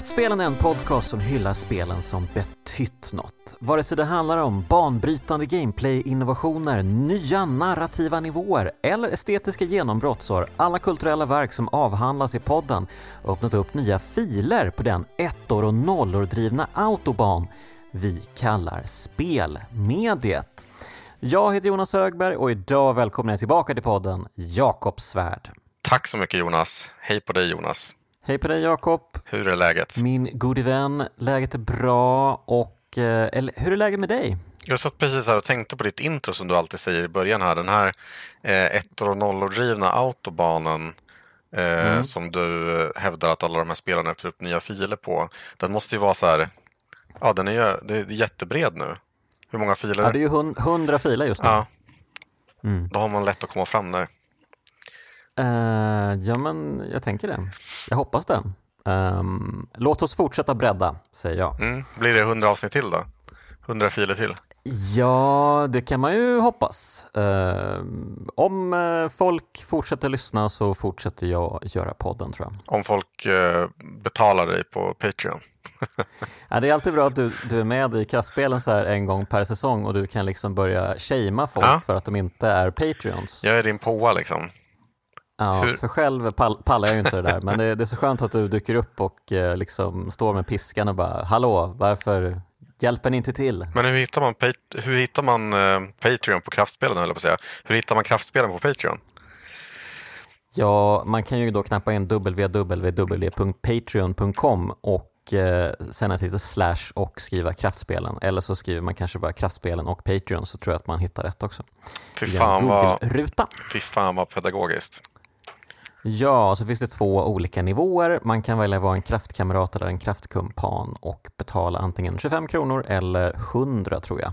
Käftspelen är en podcast som hyllar spelen som betytt något. Vare sig det handlar om banbrytande gameplay-innovationer, nya narrativa nivåer eller estetiska genombrott så har alla kulturella verk som avhandlas i podden öppnat upp nya filer på den ettor och nollor drivna autobahn vi kallar spelmediet. Jag heter Jonas Högberg och idag välkomnar jag tillbaka till podden Jakob Svärd. Tack så mycket Jonas. Hej på dig Jonas. Hej på dig Jakob. Hur är läget? Min gode vän, läget är bra och eh, eller, hur är läget med dig? Jag satt precis här och tänkte på ditt intro som du alltid säger i början här. Den här eh, ettor och nollor drivna autobanen eh, mm. som du hävdar att alla de här spelarna öppnar upp nya filer på. Den måste ju vara så här, ja den är ju det är jättebred nu. Hur många filer? Ja, det är ju hundra filer just nu. Ja. Mm. Då har man lätt att komma fram där. Uh, ja, men jag tänker det. Jag hoppas det. Um, låt oss fortsätta bredda, säger jag. Mm. Blir det hundra avsnitt till då? Hundra filer till? Ja, det kan man ju hoppas. Uh, om uh, folk fortsätter lyssna så fortsätter jag göra podden tror jag. Om folk uh, betalar dig på Patreon? ja, det är alltid bra att du, du är med i kraftspelen så här en gång per säsong och du kan liksom börja shamea folk ja. för att de inte är Patreons. Jag är din påa liksom. Ja, Hur? för själv pall, pallar jag ju inte det där, men det, det, är så skönt att du dyker upp och eh, liksom står med piskan och bara Hallå, varför hjälper ni inte till? Men hur hittar man, hur hittar man eh, Patreon på kraftspelen, eller på säga? Hur hittar man kraftspelen på Patreon? Ja, man kan ju då knappa in www.patreon.com och eh, sen ett litet slash och skriva kraftspelen. Eller så skriver man kanske bara kraftspelen och Patreon så tror jag att man hittar rätt också. Fy fan, vad, fy fan vad pedagogiskt. Ja, så finns det två olika nivåer. Man kan välja att vara en kraftkamrat eller en kraftkumpan och betala antingen 25 kronor eller 100 tror jag.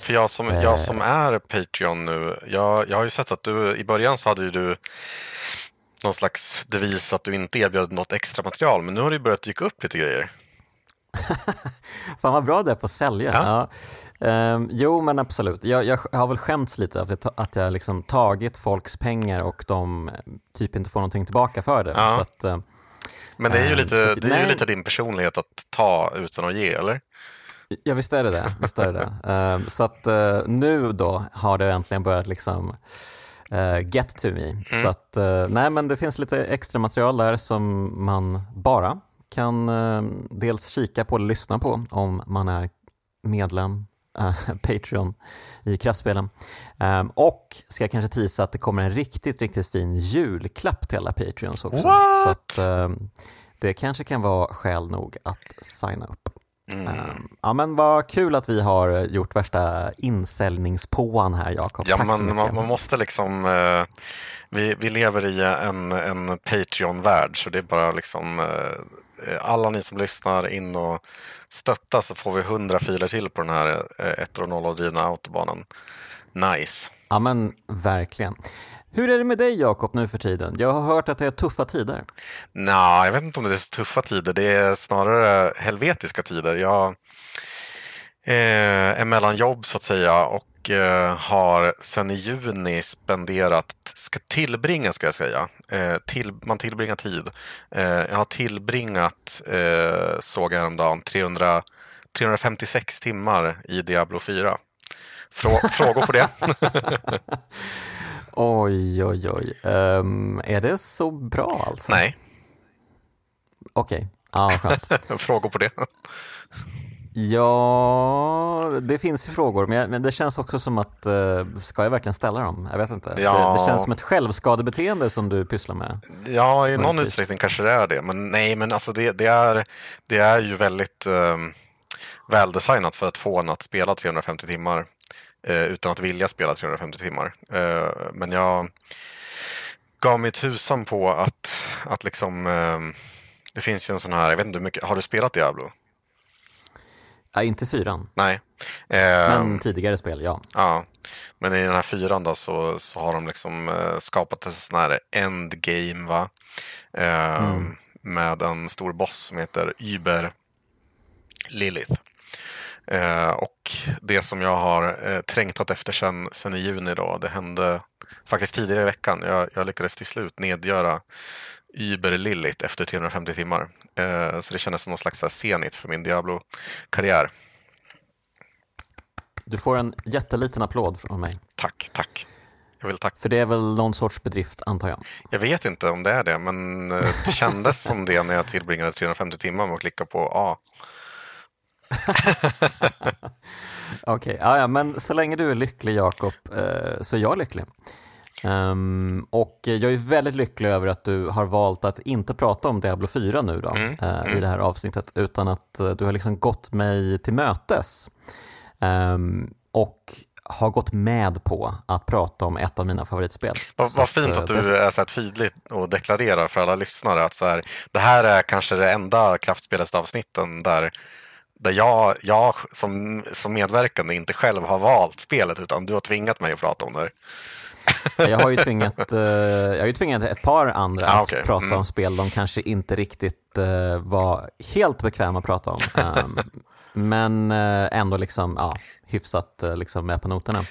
För jag som, jag eh. som är Patreon nu, jag, jag har ju sett att du i början så hade ju du någon slags devis att du inte erbjöd något extra material, men nu har det börjat dyka upp lite grejer. Fan vad bra det är på att sälja. Ja. Ja. Um, jo, men absolut. Jag, jag, har väl skämts lite av att jag liksom tagit folks pengar och de typ inte får någonting tillbaka för det. Ja. Att, uh, men det är ju ehm, lite, så, det är ju lite din personlighet att ta utan att ge, eller? Ja, visst är det det. Visst är det, det. Um, så att uh, nu då har det äntligen börjat liksom uh, get to me. Mm. Så att, uh, nej men det finns lite extra material där som man bara kan dels kika på eller lyssna på om man är medlem uh, Patreon i kraftspelen. Um, och ska jag kanske tisa att det kommer en riktigt, riktigt fin julklapp till alla Patreons också. What? Så att, um, det kanske kan vara skäl nog att signa upp. Mm. Um, ja men vad kul att vi har gjort värsta insäljningspåan här Jakob. Ja, Tack så mycket. Man, man måste liksom uh, vi, vi lever i en, en Patreon-värld så det är bara liksom uh, alla ni som lyssnar in och stötta så får vi 100 filer till på den här 1 och 0 drivna autobanan. Nice. Ja men verkligen. Hur är det med dig Jakob nu för tiden? Jag har hört att det är tuffa tider. Nej, jag vet inte om det är tuffa tider. Det är snarare helvetiska tider. Jag eh, är mellan jobb så att säga och eh, har sedan i juni spenderat, ska tillbringa ska jag säga, eh, till, man tillbringar tid. Eh, jag har tillbringat, eh, såg jag häromdagen, 300, 356 timmar i Diablo 4. Frå, frågor på det? oj, oj, oj. Um, är det så bra alltså? Nej. Okej, okay. ja, skönt. frågor på det? Ja, det finns ju frågor, men, jag, men det känns också som att, uh, ska jag verkligen ställa dem? Jag vet inte. Ja. Det, det, känns som ett självskadebeteende som du pysslar med. Ja, i någon utsträckning kanske det är det, men nej, men alltså det, det är, det är ju väldigt uh, väldesignat för att få en att spela 350 timmar uh, utan att vilja spela 350 timmar. Uh, men jag gav mig tusan på att, att liksom, det finns ju en sån här, jag vet inte hur mycket, har du spelat Diablo? Ja, inte fyran. Nej. Men eh, tidigare spel, ja. Ja, men i den här fyran då så, så har de liksom eh, skapat en sån här endgame va. Eh, mm. Med en stor boss som heter Uber Lilith. Eh, och det som jag har eh, trängtat efter sen, sen i juni då, det hände faktiskt tidigare i veckan. Jag, jag lyckades till slut nedgöra Uber Lilith efter 350 timmar. Eh, så det kändes som någon slags senit för min Diablo-karriär. Du får en jätteliten applåd från mig. Tack, tack. Jag vill tacka. För det är väl någon sorts bedrift, antar jag? Jag vet inte om det är det, men eh, det kändes som det när jag tillbringade 350 timmar med att klicka på A. Okej, okay, ja, men så länge du är lycklig Jakob eh, så är jag lycklig. Um, och jag är väldigt lycklig över att du har valt att inte prata om Diablo 4 nu då, mm, uh, mm. i det här avsnittet, utan att uh, du har liksom gått mig till mötes. Um, och har gått med på att prata om ett av mina favoritspel. Vad, vad fint att, att du det... är så här tydlig och deklarerar för alla lyssnare att så här, det här är kanske det enda kraftspelet-avsnitten där där jag, jag som, som medverkande inte själv har valt spelet utan du har tvingat mig att prata om det. Jag har ju tvingat, eh, jag har ju tvingat ett par andra ah, okay. att prata mm. om spel de kanske inte riktigt eh, var helt bekväma att prata om. Um, men eh, ändå liksom, ja, hyfsat liksom med på noterna.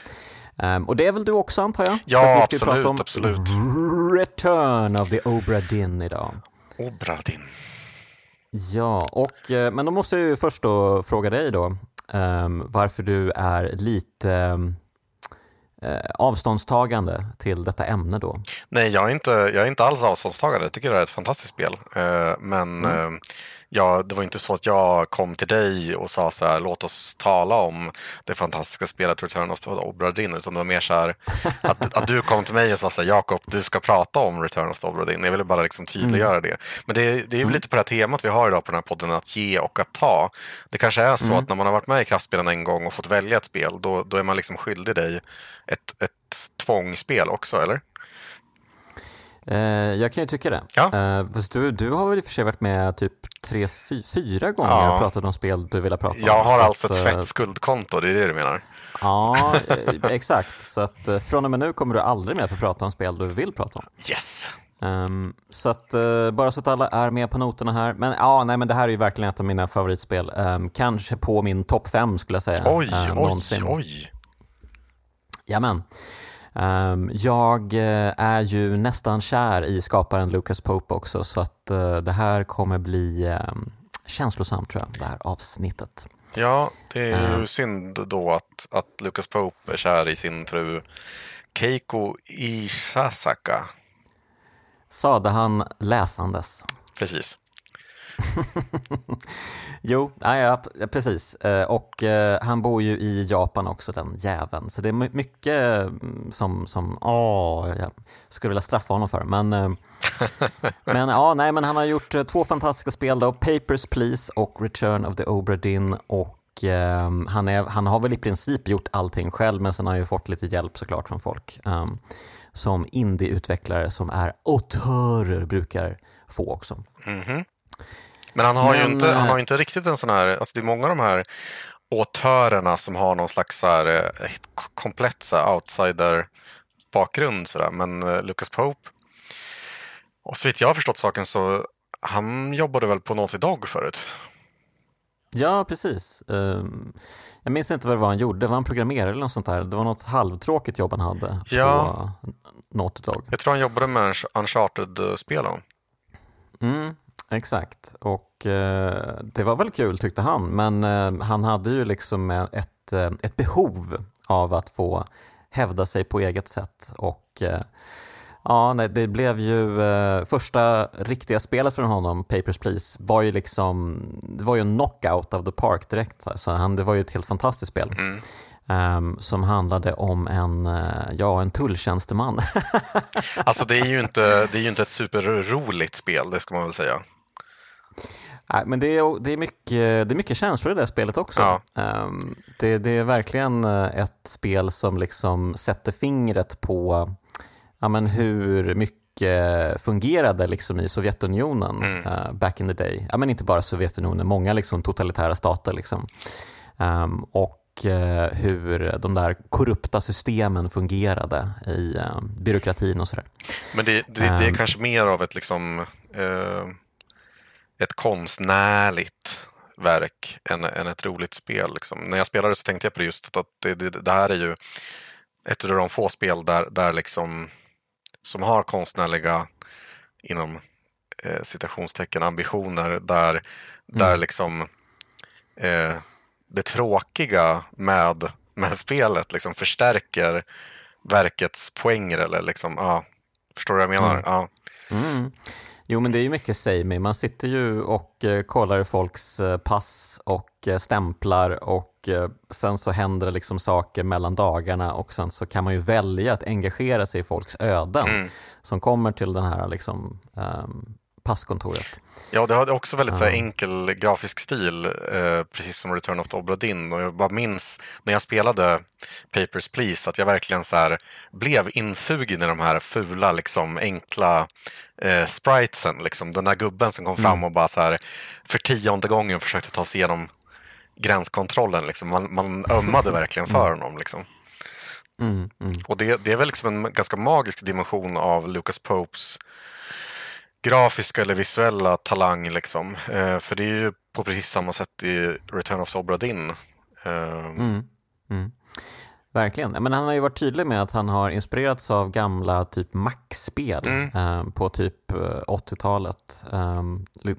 Um, och det är väl du också antar jag? Ja, vi ska absolut, prata om absolut. Return of the Obra Dinn idag. Obra Dinn. Ja, och, men då måste jag ju först då fråga dig då um, varför du är lite eh, avståndstagande till detta ämne då? Nej, jag är inte, jag är inte alls avståndstagande. Jag tycker det är ett fantastiskt spel. Eh, men mm. eh, ja, det var inte så att jag kom till dig och sa så här, låt oss tala om det fantastiska spelet Return of the Obra Dinn, utan det var mer så här att, att du kom till mig och sa så här, Jakob, du ska prata om Return of the Obra Dinn. Jag ville bara liksom tydliggöra mm. det. Men det, det är mm. lite på det här temat vi har idag på den här podden, att ge och att ta. Det kanske är så mm. att när man har varit med i kraftspelen en gång och fått välja ett spel, då, då är man liksom skyldig dig ett, ett tvångsspel också, eller? Eh, jag kan ju tycka det. Ja. Eh, du, du har väl i och för sig varit med typ tre, fyra gånger ja. och pratat om spel du vill prata om. Jag har alltså ett fett skuldkonto, det är det du menar? Ja, exakt. Så att från och med nu kommer du aldrig mer få prata om spel du vill prata om. Yes! Um, så att uh, bara så att alla är med på noterna här. Men ja, nej, men det här är ju verkligen ett av mina favoritspel. Um, kanske på min topp fem skulle jag säga. Oj, uh, oj, någonsin. oj. Jajamän. Um, jag uh, är ju nästan kär i skaparen Lucas Pope också så att uh, det här kommer bli um, känslosamt tror jag, det här avsnittet. Ja, det är ju uh, synd då att, att Lucas Pope är kär i sin fru Keiko Isasaka. Sade han läsandes. Precis. jo, ja, precis. Eh, och eh, han bor ju i Japan också, den jäveln. Så det är mycket mm, som, som åh, jag skulle vilja straffa honom för. Men, eh, men, ja, nej, men han har gjort två fantastiska spel, då, Papers, Please och Return of the Obra Dinn. Och han, är, han har väl i princip gjort allting själv, men sen har han ju fått lite hjälp såklart från folk. Um, som indieutvecklare som är autörer brukar få också. Mm -hmm. Men han har, Men, ju inte, han har inte riktigt en sån här, alltså det är många av de här autörerna som har någon slags så här, eh, komplett så här, outsider bakgrund. Så där. Men uh, Lucas Pope, och så vitt jag har förstått saken så han jobbade väl på Naughty Dog förut? Ja, precis. Um, jag minns inte vad det var han gjorde. Var han programmerare eller något sånt där? Det var något halvtråkigt jobb han hade ja. på Naughty Dog. Jag tror han jobbade med Uncharted-spelen. Mm, Exakt, och eh, det var väl kul tyckte han, men eh, han hade ju liksom ett, eh, ett behov av att få hävda sig på eget sätt och eh, ja, nej, det blev ju eh, första riktiga spelet från honom, Papers, Please, var ju liksom, det var ju en knockout of the park direkt. Så han, det var ju ett helt fantastiskt spel. Mm. Um, som handlade om en, ja, en tulltjänsteman. alltså det är, ju inte, det är ju inte ett superroligt spel, det ska man väl säga. Nej, men det är, det, är mycket, det är mycket känslor i det spelet också. Ja. Um, det, det, är verkligen eh, ett spel som liksom sätter fingret på ja, men hur mycket fungerade liksom i Sovjetunionen mm. uh, back in the day. Ja, men inte bara Sovjetunionen, många liksom totalitära stater. Liksom. Um, och uh, hur de där korrupta systemen fungerade i byråkratin och sådär. Men det, det, det är um, kanske mer av ett liksom ett konstnärligt verk än, än ett roligt spel. Liksom. När jag spelade så tänkte jag på det just att det, det, det här är ju ett av de få spel där, där liksom, som har konstnärliga, inom eh, citationstecken, ambitioner där, mm. där liksom eh, det tråkiga med, med spelet liksom förstärker verkets poänger eller liksom, ja, förstår du vad jag menar? Mm. Ja. Mm. Jo, men det är ju mycket mig. Man sitter ju och eh, kollar folks eh, pass och eh, stämplar och sen så händer det liksom saker mellan dagarna och sen så kan man ju välja att engagera sig i folks öden mm. som kommer till den här liksom, um, passkontoret. Ja, det har också väldigt ja. så enkel grafisk stil, eh, precis som Return of the Obra Dinn. Och jag bara minns när jag spelade Papers, Please att jag verkligen så här, blev insugen i de här fula, liksom, enkla eh, spritesen. Liksom. Den där gubben som kom fram mm. och bara så här, för tionde gången försökte ta sig igenom gränskontrollen. Liksom. Man, man ömmade verkligen för mm. honom. Liksom. Mm, mm. Och det, det, är väl liksom en ganska magisk dimension av Lucas Popes grafiska eller visuella talang. Liksom. Eh, för det är ju på precis samma sätt i Return of the Obra Dinn. Eh. Mm, mm. Verkligen. Men han har ju varit tydlig med att han har inspirerats av gamla typ Mac-spel mm. eh, på typ 80-talet. Eh,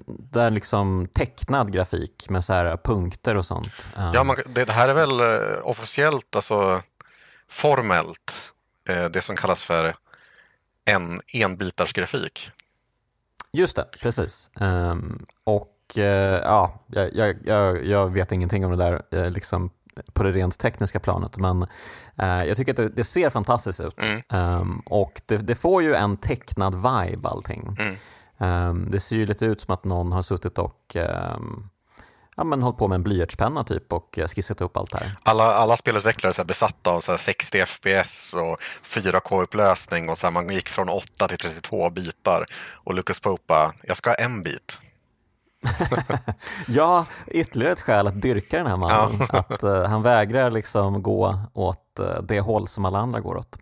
där liksom tecknad grafik med så här punkter och sånt. Eh. Ja, man, det, här är väl eh, officiellt, alltså formellt, det som kallas för en enbitarsgrafik. Just det, precis. Um, och uh, ja, jag, jag, jag, vet ingenting om det där uh, liksom på det rent tekniska planet, men uh, jag tycker att det, det ser fantastiskt ut. Mm. Um, och det, det, får ju en tecknad vibe allting. Mm. Um, det ser ju lite ut som att någon har suttit och ja, men hållit på med en blyertspenna typ och skissat upp allt här. Alla, alla spelutvecklare är besatta av så 60 FPS och 4K-upplösning och så här, man gick från 8 till 32 bitar. Och Lucas Pope jag ska ha en bit. ja, ytterligare ett skäl att dyrka den här mannen. Ja. att uh, han vägrar liksom gå åt uh, det håll som alla andra går åt.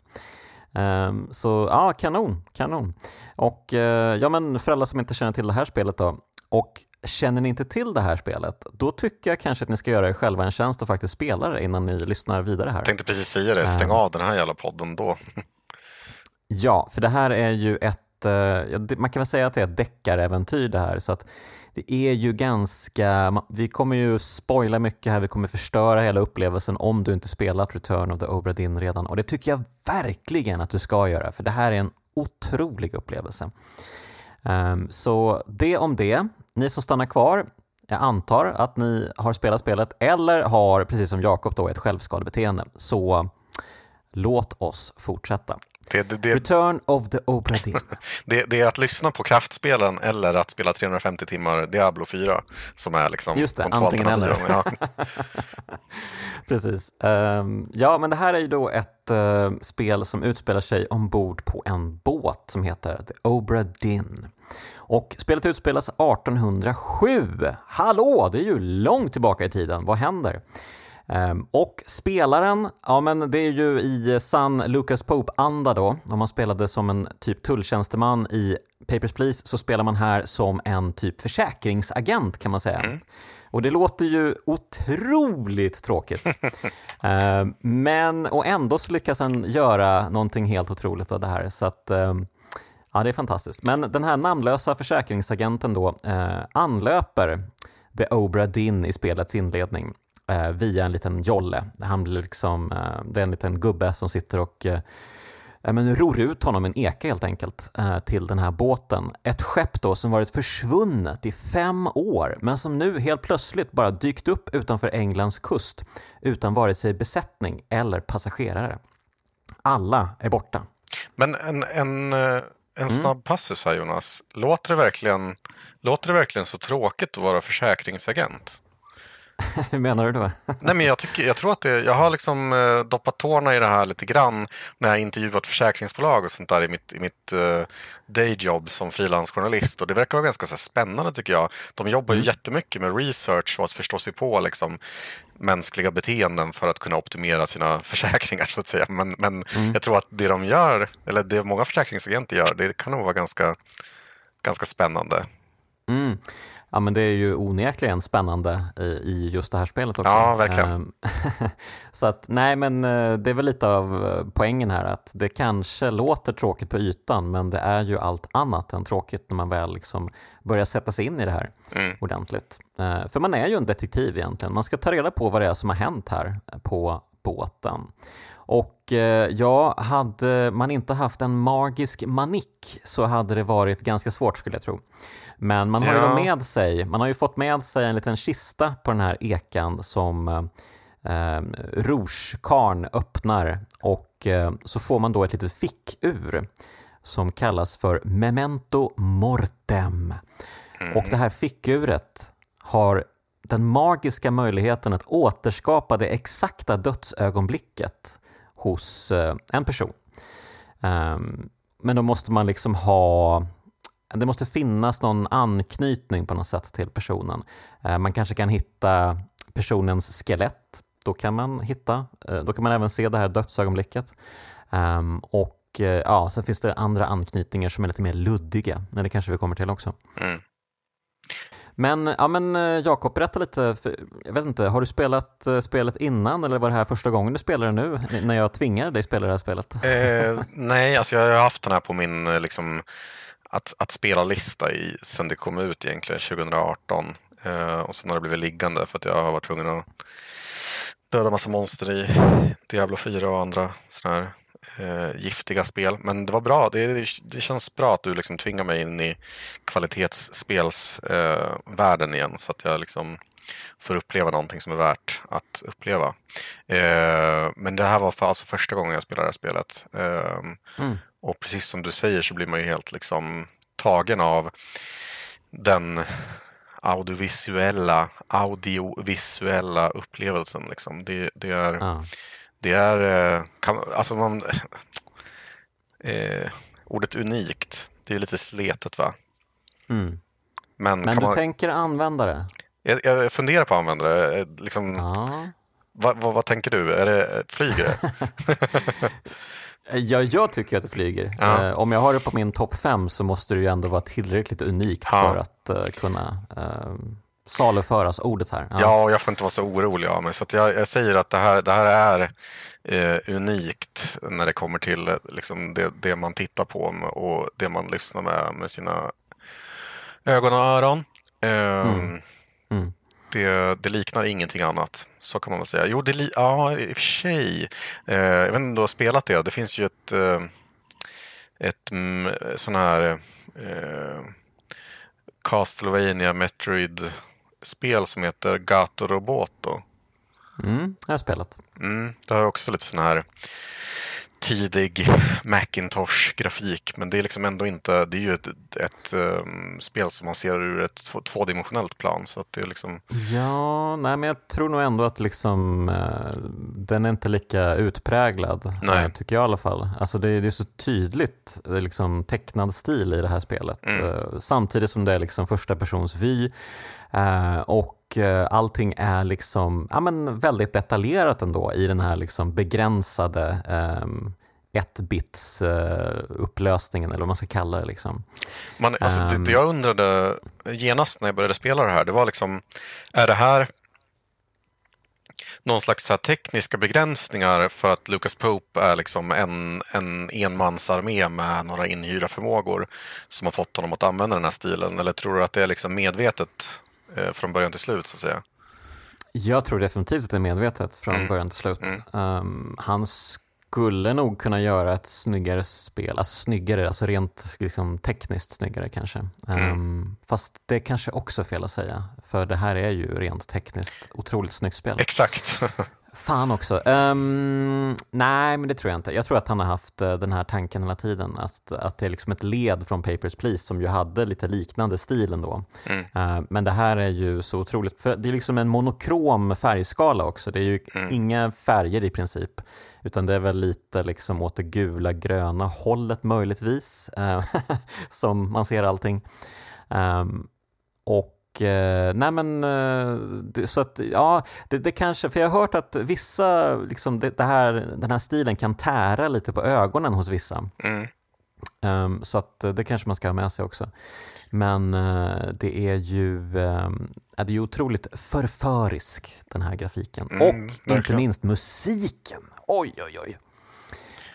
Um, så ja, kanon, kanon. Och uh, ja, men för alla som inte känner till det här spelet då, och känner ni inte till det här spelet, då tycker jag kanske att ni ska göra er själva en tjänst och faktiskt spela det innan ni lyssnar vidare här. Jag tänkte precis säga det, stäng uh, av den här jävla podden då. ja, för det här är ju ett, uh, man kan väl säga att det är ett deckaräventyr det här, så att det är ju ganska, vi kommer ju spoila mycket här, vi kommer förstöra hela upplevelsen om du inte spelat Return of the Obra Dinn redan och det tycker jag verkligen att du ska göra, för det här är en otrolig upplevelse. Um, så det om det. Ni som stannar kvar, jag antar att ni har spelat spelet eller har, precis som Jakob, då, ett självskadebeteende. Så låt oss fortsätta. Det, det, det, Return of the Obra Dinn. det, är att lyssna på kraftspelen eller att spela 350 timmar Diablo 4 som är liksom Just det, antingen eller. Ja. Precis. Um, ja, men det här är ju då ett uh, spel som utspelar sig ombord på en båt som heter The Obra Dinn. Och spelet utspelas 1807. Hallå, det är ju långt tillbaka i tiden. Vad händer? Um, och spelaren, ja men det är ju i sann Lucas Pope-anda då. Om man spelade som en typ tulltjänsteman i Papers, Please så spelar man här som en typ försäkringsagent kan man säga. Mm. Och det låter ju otroligt tråkigt. uh, men, och ändå så lyckas han göra någonting helt otroligt av det här. Så att, uh, ja, det är fantastiskt. Men den här namnlösa försäkringsagenten då uh, anlöper The Obra Dinn i spelets inledning uh, via en liten jolle. Han blir liksom, det är en liten gubbe som sitter och men ror ut honom en eka helt enkelt eh, till den här båten. Ett skepp då som varit försvunnet i fem år men som nu helt plötsligt bara dykt upp utanför Englands kust utan vare sig besättning eller passagerare. Alla är borta. Men en, en, eh, en mm. snabb passus här Jonas. Låter det, verkligen, låter det verkligen så tråkigt att vara försäkringsagent? Hur menar du då? Nej, men jag, tycker, jag tror att det, jag har liksom eh, doppat tårna i det här lite grann när jag intervjuat försäkringsbolag och sånt där i mitt, i mitt uh, dayjob som frilansjournalist och det verkar vara ganska så spännande tycker jag. De jobbar ju mm. jättemycket med research och att förstå sig på liksom, mänskliga beteenden för att kunna optimera sina försäkringar så att säga. Men, men mm. jag tror att det de gör, eller det många försäkringsagenter gör, det kan nog vara ganska, ganska spännande. Mm. Ja, men det är ju onekligen spännande i just det här spelet också. Ja, verkligen. Ehm, så att, nej, men eh, det är väl lite av eh, poängen här att det kanske låter tråkigt på ytan, men det är ju allt annat än tråkigt när man väl liksom börjar sätta sig in i det här mm. ordentligt. Ehm, för man är ju en detektiv egentligen. Man ska ta reda på vad det är som har hänt här på båten. Och eh, ja, hade man inte haft en magisk manik så hade det varit ganska svårt skulle jag tro. Men man har ja. ju med sig, man har ju fått med sig en liten kista på den här ekan som eh, Rougekarn öppnar och eh, så får man då ett litet fickur som kallas för Memento Mortem. Mm. Och det här fickuret har den magiska möjligheten att återskapa det exakta dödsögonblicket hos eh, en person. Um, men då måste man liksom ha det måste finnas någon anknytning på något sätt till personen. Eh, man kanske kan hitta personens skelett. Då kan man, hitta, eh, då kan man även se det här dödsögonblicket. Ehm, och eh, ja, sen finns det andra anknytningar som är lite mer luddiga, men det kanske vi kommer till också. Mm. Men, ja, men Jakob, berätta lite. Jag vet inte, har du spelat spelet innan eller var det här första gången du spelar det nu? När jag tvingar dig spela det här spelet? Eh, nej, alltså jag har haft den här på min liksom, att, att spela lista i sen det kom ut egentligen 2018. Eh, och sen har det blivit liggande för att jag har varit tvungen att döda massa monster i Diablo 4 och andra sådana här eh, giftiga spel. Men det var bra. Det, det känns bra att du liksom tvingar mig in i kvalitetsspelsvärlden eh, igen så att jag liksom får uppleva någonting som är värt att uppleva. Eh, men det här var för, alltså första gången jag spelade det här spelet. Eh, mm. Och precis som du säger så blir man ju helt liksom tagen av den audiovisuella, audiovisuella upplevelsen. Liksom. Det, det är, ah. det är eh, kan, alltså man, eh, ordet unikt, det är lite sletet va? Mm. Men, Men du man, tänker användare? Jag, jag funderar på användare. Eh, liksom, ah. vad, vad, vad, tänker du? Är det, flyger det? Ja, jag tycker att det flyger. Ja. Eh, om jag har det på min topp fem så måste det ju ändå vara tillräckligt unikt ja. för att uh, kunna uh, saluföras ordet här. Ja. ja, och jag får inte vara så orolig av mig. Så jag, jag, säger att det här, det här är uh, unikt när det kommer till liksom, det, det, man tittar på och det man lyssnar med med sina ögon och öron. Mm. Mm. Det, det liknar ingenting annat. Så kan man väl säga. Jo, det, ja, i och för sig. Eh, jag vet inte om du har spelat det. Det finns ju ett, eh, ett mm, sån här eh, Castlevania Metroid-spel som heter Gato Roboto. Mm, jag har spelat. Mm, det har också lite sån här tidig Macintosh-grafik. Men det är liksom ändå inte, det är ju ett, ett um, spel som man ser ur ett tvådimensionellt plan. Så att det är liksom... Ja, nej men jag tror nog ändå att liksom, uh, den är inte lika utpräglad, nej. Uh, tycker jag i alla fall. Alltså det, det är så tydligt det är liksom tecknad stil i det här spelet. Mm. Uh, samtidigt som det är liksom första persons vy. Och och eh, allting är liksom, ja, men väldigt detaljerat ändå i den här liksom begränsade um, ett-bits uh, upplösningen eller vad man ska kalla det. Liksom. Man, alltså, um, det, jag undrade genast när jag började spela det här, det var liksom, är det här någon slags här tekniska begränsningar för att Lucas Pope är liksom en, en enmansarmé med några inhyrda förmågor som har fått honom att använda den här stilen? Eller tror du att det är liksom medvetet eh, från början till slut så att säga? Jag tror definitivt att det är medvetet från mm. början till slut. Mm. Um, han skulle nog kunna göra ett snyggare spel, alltså snyggare, alltså rent liksom, tekniskt snyggare kanske. Mm. Um, fast det kanske också är fel att säga, för det här är ju rent tekniskt otroligt snyggt spel. Exakt. Fan också. Um, nej, men det tror jag inte. Jag tror att han har haft uh, den här tanken hela tiden. Att, att det är liksom ett led från Papers, Please som ju hade lite liknande stil ändå. Mm. Uh, men det här är ju så otroligt, för det är liksom en monokrom färgskala också. Det är ju mm. inga färger i princip. Utan det är väl lite liksom åt det gula, gröna hållet möjligtvis, uh, som man ser allting. Um, och eh, nej men, eh, så att, ja, det, det, kanske, för jag har hört att vissa, liksom, det, det, här, den här stilen kan tära lite på ögonen hos vissa. Mm. Um, så att det kanske man ska ha med sig också. Men uh, det är ju um, det är otroligt förförisk den här grafiken. Mm, och verkligen. inte minst musiken. Oj, oj, oj.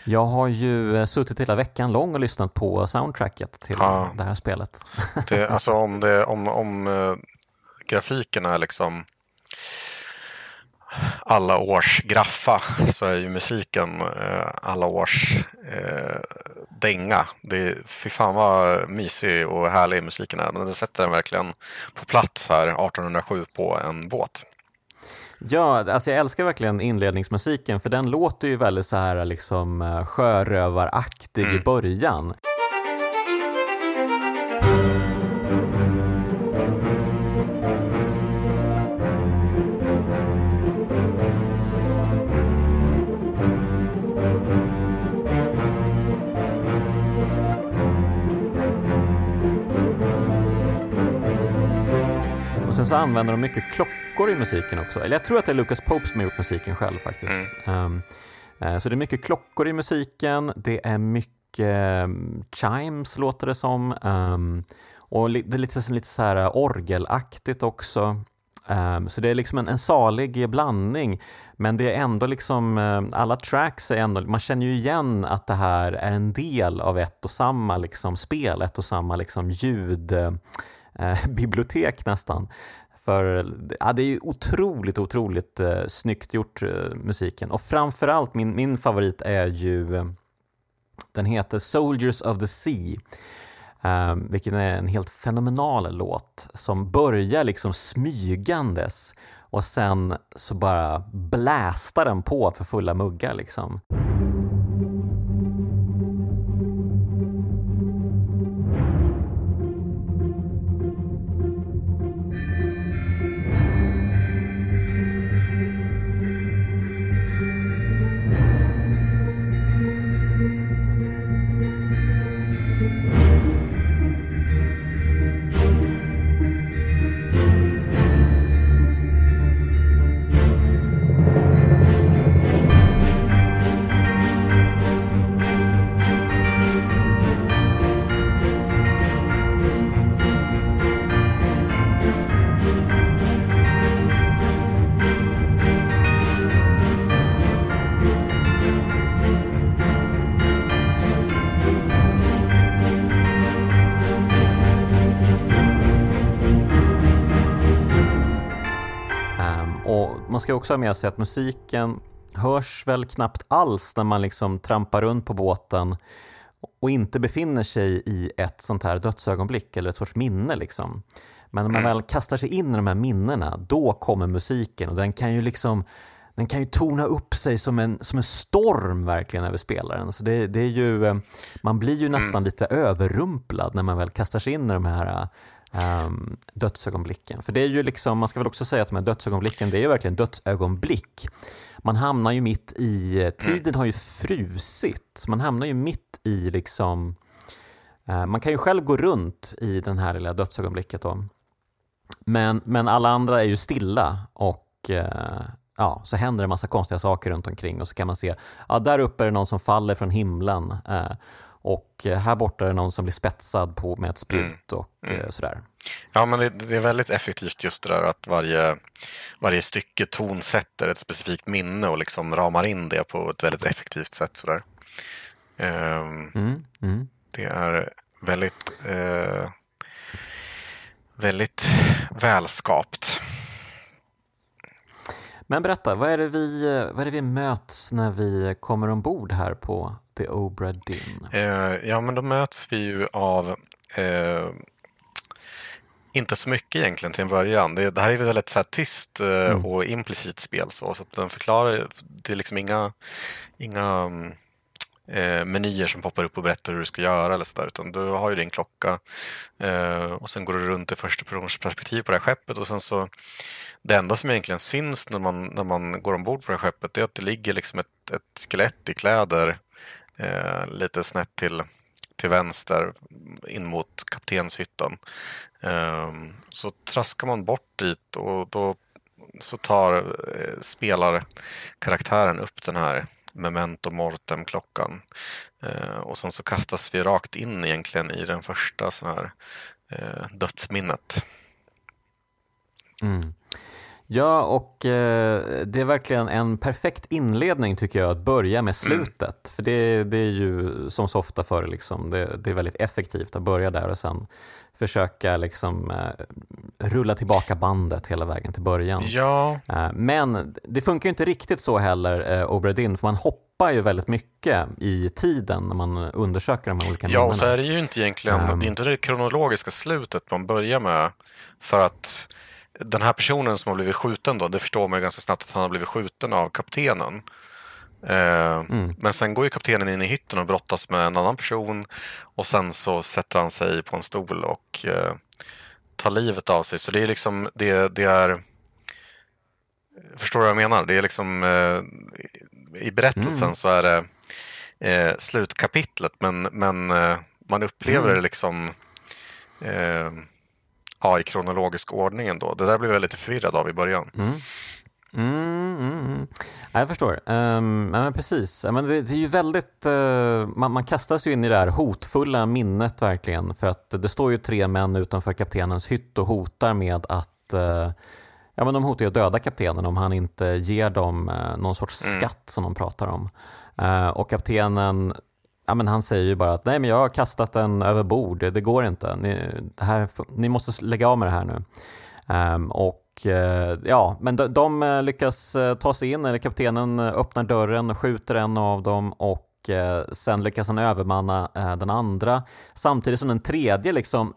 Jag har ju eh, suttit hela veckan lång och lyssnat på soundtracket till ja. det här spelet. Det, alltså om, det, om, om uh, grafiken är liksom alla års graffa så är ju musiken uh, alla års uh, dänga. Det, fy fan vad mysig och härlig musiken är. Men det sätter den verkligen på plats här 1807 på en båt. Ja, alltså jag älskar verkligen inledningsmusiken för den låter ju väldigt så här liksom eh, sjörövaraktig mm. i början. Sen så använder de mycket klockor i musiken också. Eller jag tror att det är Lucas Pope som har gjort musiken själv faktiskt. Mm. Um, uh, så det är mycket klockor i musiken, det är mycket um, chimes låter det som. Um, och det är lite, lite så här orgelaktigt också. Um, så det är liksom en, en salig blandning. Men det är ändå liksom, uh, alla tracks är ändå, man känner ju igen att det här är en del av ett och samma liksom spel, ett och samma liksom ljud eh, bibliotek nästan. För ja, det är ju otroligt, otroligt eh, snyggt gjort, eh, musiken. Och framförallt, min, min favorit är ju, eh, den heter Soldiers of the Sea. Eh, vilken är en helt fenomenal låt som börjar liksom smygandes och sen så bara blästar den på för fulla muggar liksom. Också ha med sig att musiken hörs väl knappt alls när man liksom trampar runt på båten och inte befinner sig i ett sånt här dödsögonblick eller ett sorts minne. Liksom. Men när man väl kastar sig in i de här minnena, då kommer musiken och den kan ju liksom den kan ju torna upp sig som en, som en storm verkligen över spelaren. Så det, det är ju, eh, man blir ju nästan mm. lite överrumplad när man väl kastar sig in i de här um, dödsögonblicken. För det är ju liksom, man ska väl också säga att de här dödsögonblicken, det är ju verkligen dödsögonblick. Man hamnar ju mitt i, tiden har ju frusit, man hamnar ju mitt i liksom, uh, man kan ju själv gå runt i den här lilla dödsögonblicket då. Men, men alla andra är ju stilla och uh, ja, så händer det en massa konstiga saker runt omkring och så kan man se, ja där uppe är det någon som faller från himlen. Eh, och eh, här borta är det någon som blir spetsad på med ett sprut mm. och mm. Mm. sådär. Ja, men det, det, är väldigt effektivt just det där att varje, varje stycke tonsätter ett specifikt minne och liksom ramar in det på ett väldigt effektivt sätt. Sådär. Um, mm. Mm. Det är väldigt, uh, väldigt välskapt. Men berätta, vad är, det vi, vad är det vi möts när vi kommer ombord här på The Obra Dinn? Eh, ja, men då möts vi ju av eh, inte så mycket egentligen till en början. Det, det här är ett väldigt så här, tyst eh, mm. och implicit spel så, så att den förklarar, det är liksom inga, inga eh, menyer som poppar upp och berättar hur du ska göra eller sådär utan du har ju din klocka eh, och sen går du runt i första persons perspektiv på det här skeppet och sen så det enda som egentligen syns när man, när man går ombord på det här skeppet är att det ligger liksom ett, ett skelett i kläder eh, lite snett till, till vänster in mot kaptenshytten. Eh, så traskar man bort dit och då så tar eh, spelarkaraktären upp den här memento mortem-klockan. Eh, och sen så kastas vi rakt in egentligen i den första sån här eh, dödsminnet. Mm. Ja, och eh, det är verkligen en perfekt inledning tycker jag att börja med mm. slutet. Mm. För det, det, är ju som så ofta förr, liksom, det, det, är väldigt effektivt att börja där och sen försöka liksom, eh, rulla tillbaka bandet hela vägen till början. Ja. Eh, men det funkar inte riktigt så heller, eh, Obradin, för man hoppar ju väldigt mycket i tiden när man undersöker de här olika minnena. Ja, och så är det ju inte egentligen, um, det är inte det kronologiska slutet man börjar med. För att den här personen som har blivit skjuten då, det förstår man ju ganska snabbt att han har blivit skjuten av kaptenen. Eh, mm. Men sen går ju kaptenen in i hytten och brottas med en annan person och sen så sätter han sig på en stol och eh, tar livet av sig. Så det är liksom, det, det är Förstår du vad jag menar? Det är liksom eh, I berättelsen mm. så är det eh, slutkapitlet men, men eh, man upplever mm. det liksom ja, i kronologisk ordning ändå. Det där blev jag lite förvirrad av i början. Mm. Mm, mm, mm. jag förstår. Um, men precis. Men det, det är ju väldigt, uh, man, man, kastas ju in i det här hotfulla minnet verkligen. För att det står ju tre män utanför kaptenens hytt och hotar med att uh, Ja, men de hotar ju att döda kaptenen om han inte ger dem uh, någon sorts mm. skatt som de pratar om. och kaptenen ja, men han säger ju bara att nej men jag har kastat den över bord, det, det går inte. Ni, här, ni måste lägga av med det här nu. Um, och uh, ja, men de, de, eh, lyckas uh, ta sig in, eller kaptenen öppnar dörren och skjuter en av dem och sen lyckas han övermanna den andra samtidigt som den tredje liksom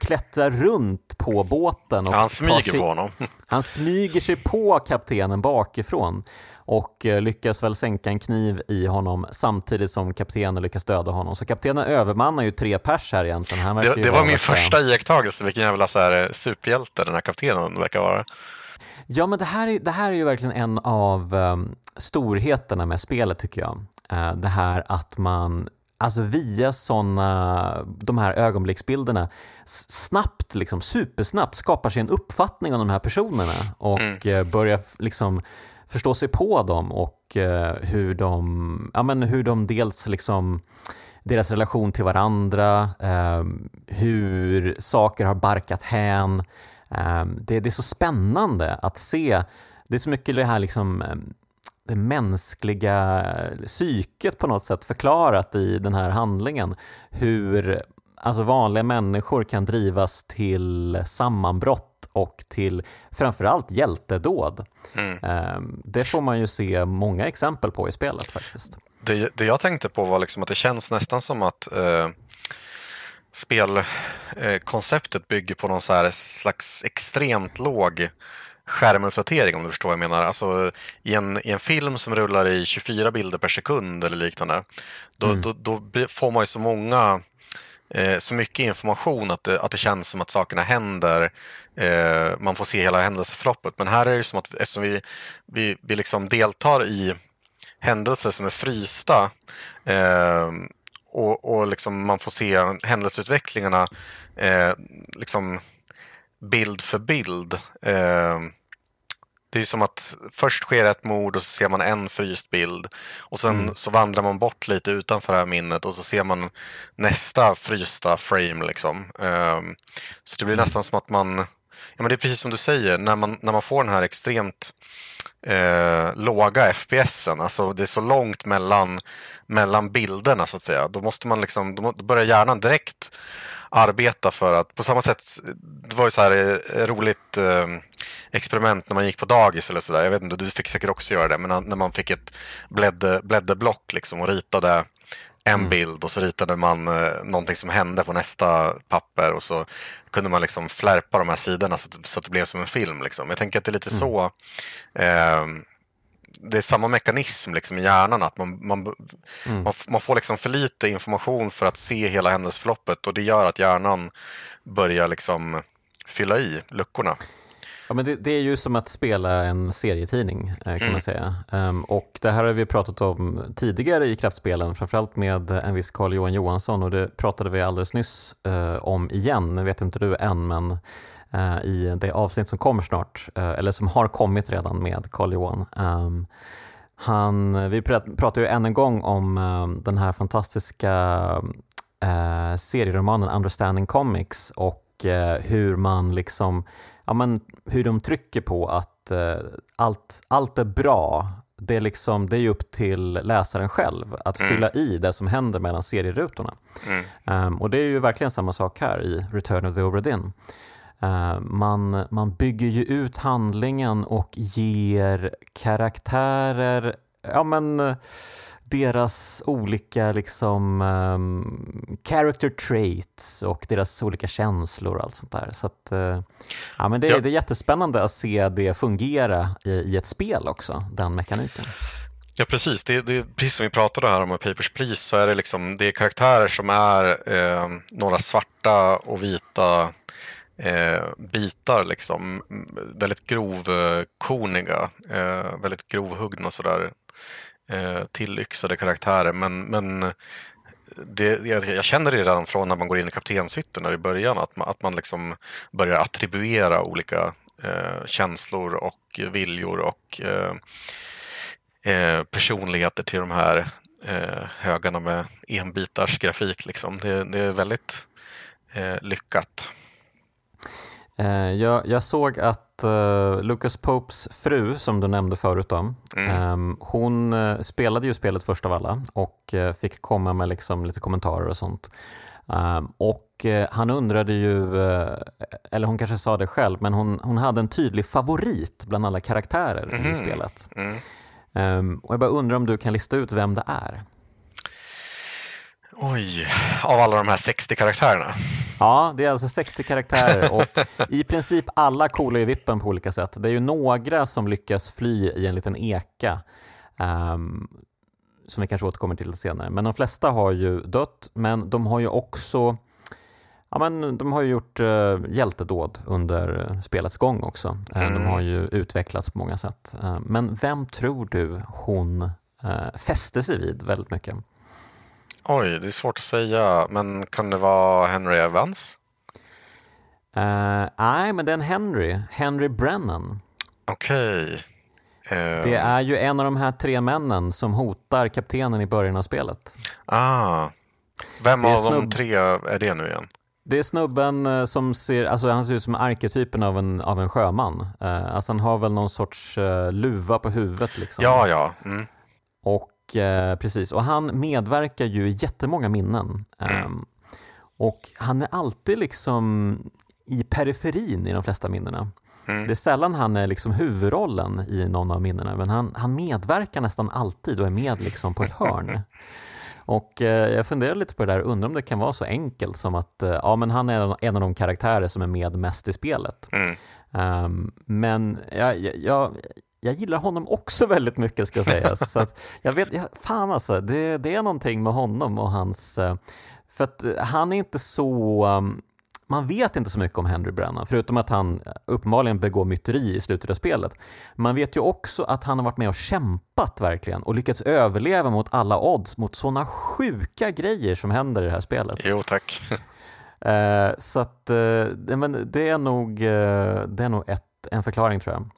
klättrar runt på båten. Och han smyger sig, på honom. Han smyger sig på kaptenen bakifrån och eh, lyckas väl sänka en kniv i honom samtidigt som kaptenen lyckas döda honom. Så kaptenen övermannar ju tre pers här egentligen. Han det, det var min första iakttagelse, vilken jävla så här, eh, superhjälte den här kaptenen verkar vara. Ja, men det här, är, det här är ju verkligen en av um, storheterna med spelet tycker jag. Uh, det här att man alltså via såna, de här ögonblicksbilderna snabbt, liksom, supersnabbt skapar sig en uppfattning om de här personerna och mm. börjar liksom förstå sig på dem och eh, hur, de, ja, men hur de dels liksom deras relation till varandra, eh, hur saker har barkat hän. Eh, det, det, är så spännande att se. Det är så mycket det här liksom, eh, det mänskliga psyket på något sätt förklarat i den här handlingen. Hur alltså vanliga människor kan drivas till sammanbrott och till framförallt hjältedåd. Mm. Ehm, det får man ju se många exempel på i spelet faktiskt. Det, det jag tänkte på var liksom att det känns nästan som att eh, spelkonceptet eh, bygger på någon så här slags extremt låg skärmuppdatering om du förstår vad jag menar. Alltså, i, en, I en film som rullar i 24 bilder per sekund eller liknande, då, mm. då, då får man ju så många eh, så mycket information att det, att det känns som att sakerna händer. Eh, man får se hela händelseförloppet. Men här är det som att eftersom vi, vi, vi liksom deltar i händelser som är frysta eh, och, och liksom man får se händelseutvecklingarna eh, liksom bild för bild. Eh, det är som att först sker ett mord och så ser man en fryst bild och sen mm. så vandrar man bort lite utanför det här minnet och så ser man nästa frysta frame. Liksom. Um, så det blir mm. nästan som att man, ja men det är precis som du säger, när man, när man får den här extremt eh, låga FPSen, alltså det är så långt mellan, mellan bilderna så att säga, då måste man liksom, då börjar hjärnan direkt arbeta för att, på samma sätt, det var ju så här eh, roligt eh, experiment när man gick på dagis eller sådär. Jag vet inte, du fick säkert också göra det, men när man fick ett blädde, blädderblock liksom och ritade en mm. bild och så ritade man eh, någonting som hände på nästa papper och så kunde man liksom flärpa de här sidorna så att, så att det blev som en film. Liksom. Jag tänker att det är lite mm. så eh, det är samma mekanism liksom i hjärnan, att man, man, mm. man, man, får liksom för lite information för att se hela händelseförloppet och det gör att hjärnan börjar liksom fylla i luckorna. Ja, men det, det, är ju som att spela en serietidning eh, kan mm. man säga. Um, och det här har vi pratat om tidigare i kraftspelen, framförallt med en viss Carl Johan Johansson och det pratade vi alldeles nyss uh, om igen, nu vet inte du än, men uh, i det avsnitt som kommer snart, uh, eller som har kommit redan med Carl Johan. Um, Han, vi pratar ju än en gång om den här fantastiska eh, serieromanen Understanding Comics och eh, hur man liksom, ja men hur de trycker på att eh, allt, allt är bra. Det är, liksom, det är upp till läsaren själv att mm. fylla i det som händer mellan serierutorna. Mm. Um, och det är ju verkligen samma sak här i Return of the Obra Dinn. Uh, man, man bygger ju ut handlingen och ger karaktärer ja, men, deras olika liksom, um, character traits och deras olika känslor och allt sånt där. Så att, uh, ja, men det, ja. det är jättespännande att se det fungera i, i ett spel också, den mekaniken. Ja, precis. Det, det, precis som vi pratade här om Papers, Please så är det, liksom, det är karaktärer som är eh, några svarta och vita eh, bitar, liksom. väldigt grovkorniga, eh, väldigt grovhuggna sådär eh, tillyxade karaktärer. Men, men det, jag, jag känner det redan från när man går in i kaptenshytten i början att man, att man liksom börjar attribuera olika eh, känslor och viljor och eh, eh, personligheter till de här eh, högarna med enbitars grafik. Liksom. Det, det är väldigt eh, lyckat. Eh, jag, jag, såg att uh, Lucas Popes fru, som du nämnde förut, om, mm. um, hon uh, spelade ju spelet först av alla och uh, fick komma med liksom lite kommentarer och sånt. Um, och han undrade ju, eller hon kanske sa det själv, men hon, hon hade en tydlig favorit bland alla karaktärer mm. i mhm. spelet. Mm. Um, och jag bara undrar om du kan lista ut vem det är? Oj, av alla de här 60 karaktärerna? Ja, det är alltså 60 karaktärer och i princip alla coola i vippen på olika sätt. Det är ju några som lyckas fly i en liten eka, um, som vi kanske återkommer till senare. Men de flesta har ju dött, men de har ju också Ja, men de har ju gjort uh, hjältedåd under spelets gång också. Mm. De har ju utvecklats på många sätt. Uh, men vem tror du hon uh, fäste sig vid väldigt mycket? Oj, det är svårt att säga, men kan det vara Henry Evans? Uh, nej, men det är en Henry. Henry Brennan. Okej. Okay. Uh... Eh, det är ju en av de här tre männen som hotar kaptenen i början av spelet. Ah. Vem av snubb... de tre är det nu igen? Det är snubben eh, som ser, alltså han ser ut som arketypen av en, av en sjöman. Uh, alltså han har väl någon sorts uh, luva på huvudet liksom. Ja, ja. Mm. Och eh, precis, och han medverkar ju i jättemånga minnen. Um, och han är alltid liksom i periferin i de flesta minnena. Mm. Det är sällan han är liksom huvudrollen i någon av minnena, men han, han medverkar nästan alltid och är med liksom på ett hörn. Och eh, jag funderar lite på det där, undrar om det kan vara så enkelt som att eh, ja, men han är en av de karaktärer som är med mest i spelet. Mm. Um, men jag, jag, jag gillar honom också väldigt mycket ska sägas. så jag vet, jag, fan alltså, det, det är någonting med honom och hans... Eh, för att eh, han är inte så... Um, man vet inte så mycket om Henry Brennan, förutom att han uppenbarligen begår myteri i slutet av spelet. Man vet ju också att han har varit med och kämpat verkligen och lyckats överleva mot alla odds, mot sådana sjuka grejer som händer i det här spelet. Jo, tack. Eh, så att, men det är nog, det är nog ett, en förklaring tror jag.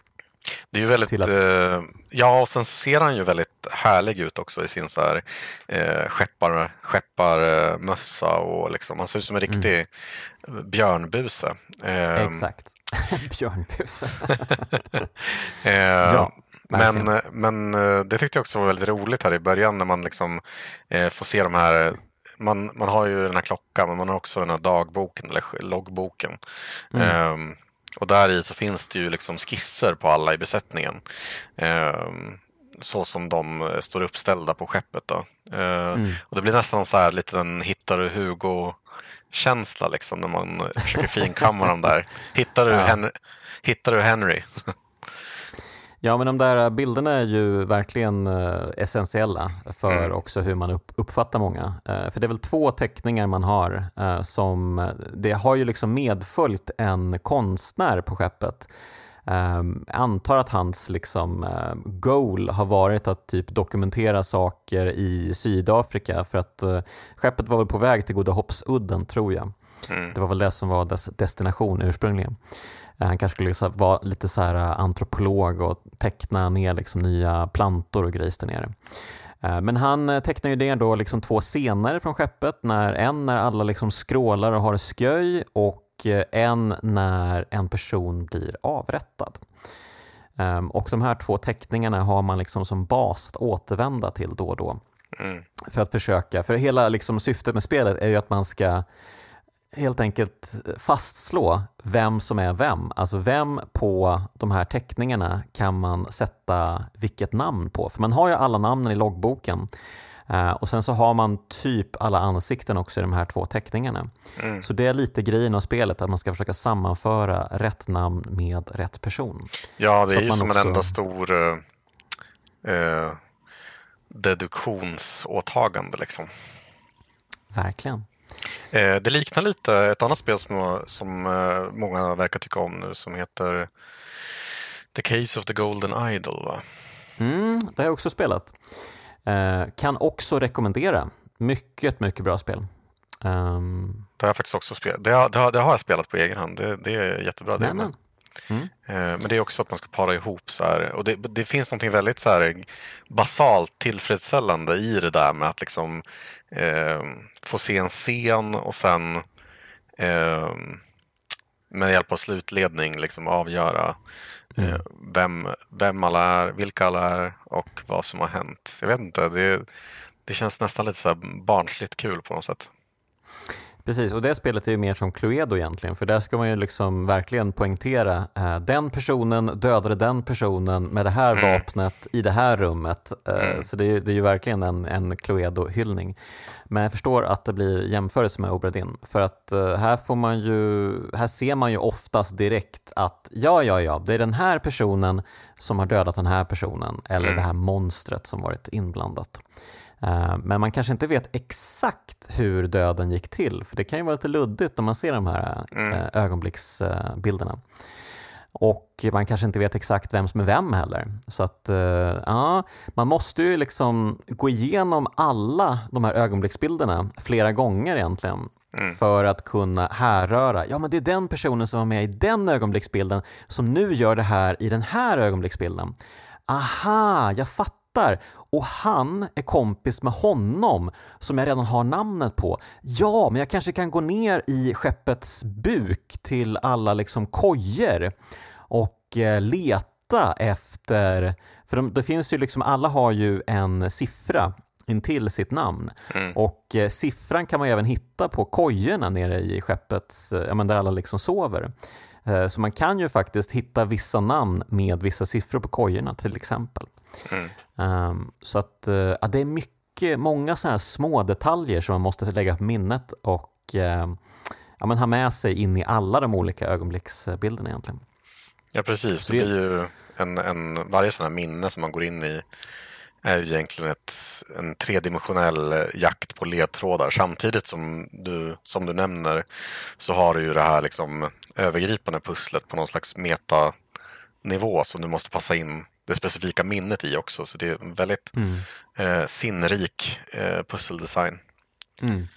Det är ju väldigt, att... eh, ja och sen så ser han ju väldigt härlig ut också i sin så här, eh, skeppar, skepparmössa och liksom, han ser ut som en mm. riktig mm. björnbuse. Eh, Exakt, björnbuse. eh, ja. Men, men eh, det tyckte jag också var väldigt roligt här i början när man liksom eh, får se de här man, man har ju den här klockan men man har också den här dagboken eller loggboken. Mm. Ehm, och där i så finns det ju liksom skisser på alla i besättningen. Eh, så som de står uppställda på skeppet. Då. Eh, mm. Och det blir nästan så här liten hittar du Hugo känsla liksom när man försöker finkamma dem där. Hittar du, ja. Henry, hittar du Henry? Ja, men de där bilderna är ju verkligen uh, essentiella för mm. också hur man upp, uppfattar många. Uh, för det är väl två teckningar man har uh, som, det har ju liksom medföljt en konstnär på skeppet. Um, jag antar att hans liksom, goal har varit att typ dokumentera saker i Sydafrika för att uh, skeppet var väl på väg till Goda Hoppsudden tror jag. Mm. Det var väl det som var dess destination ursprungligen. Han kanske skulle liksom vara lite så här antropolog och teckna ner liksom nya plantor och grejs där nere. Men han tecknar ju ner då liksom två scener från skeppet, när, en när alla liksom skrålar och har sköj och en när en person blir avrättad. Um, och de här två teckningarna har man liksom som bas att återvända till då och då. Mm. För att försöka, för hela liksom syftet med spelet är ju att man ska helt enkelt fastslå vem som är vem. Alltså vem på de här teckningarna kan man sätta vilket namn på? För man har ju alla namnen i loggboken Uh, och sen så har man typ alla ansikten också i de här två teckningarna. Mm. Så det är lite grejen av spelet, att man ska försöka sammanföra rätt namn med rätt person. Ja, det är ju som också... en enda stor uh, uh, deduktionsåtagande. Liksom. Verkligen. Det liknar lite ett annat spel som, som många verkar tycka om nu som heter The Case of the Golden Idol. Va? Mm, det har jag också spelat. Eh, kan också rekommendera. Mycket, mycket bra spel. Um... Det har jag faktiskt också spelat. Det har, det har, det har jag spelat på egen hand. Det, det är jättebra. Det mm. Eh, men det är också att man ska para ihop så här. Och det, det finns något väldigt så här basalt tillfredsställande i det där med att liksom eh, få se en scen och sen eh, med hjälp av slutledning liksom avgöra Mm. Vem, vem alla är, vilka alla är och vad som har hänt. Jag vet inte, det, det känns nästan lite så barnsligt kul på något sätt. Precis, och det spelet är ju mer som Cluedo egentligen, för där ska man ju liksom verkligen poängtera eh, den personen dödade den personen med det här mm. vapnet i det här rummet. Eh, mm. Så det är, det är ju verkligen en, en Cluedo-hyllning. Men jag förstår att det blir jämförelse med Obradin, för att eh, här, får man ju, här ser man ju oftast direkt att ja, ja, ja, det är den här personen som har dödat den här personen, eller mm. det här monstret som varit inblandat. Eh, men man kanske inte vet exakt hur döden gick till, för det kan ju vara lite luddigt när man ser de här mm. Eh, ögonblicksbilderna. Och man kanske inte vet exakt vem som är vem heller. Så att, eh, ja, man måste ju liksom gå igenom alla de här ögonblicksbilderna flera gånger egentligen. Mm. för att kunna härröra, ja men det är den personen som var med i den ögonblicksbilden som nu gör det här i den här ögonblicksbilden. Aha, jag fattar hittar och han är kompis med honom som jag redan har namnet på. Ja, men jag kanske kan gå ner i skeppets buk till alla liksom kojer och eh, leta efter, för de, det finns ju liksom, alla har ju en siffra intill sitt namn. Mm. Och eh, siffran kan man även hitta på kojorna nere i skeppet, eh, där alla liksom sover. Eh, så man kan ju faktiskt hitta vissa namn med vissa siffror på kojorna till exempel. Mm. Um, så att uh, ja, det är mycket, många sådana här små detaljer som man måste lägga på minnet och uh, ja, men ha med sig in i alla de olika ögonblicksbilderna egentligen. Ja precis, det blir ju en, en, varje sån här minne som man går in i är ju egentligen ett, en tredimensionell jakt på ledtrådar. Samtidigt som du, som du nämner så har du ju det här liksom övergripande pusslet på någon slags metanivå som du måste passa in det specifika minnet i också. Så det är en väldigt mm. eh, sinnrik eh, pusseldesign. Mm.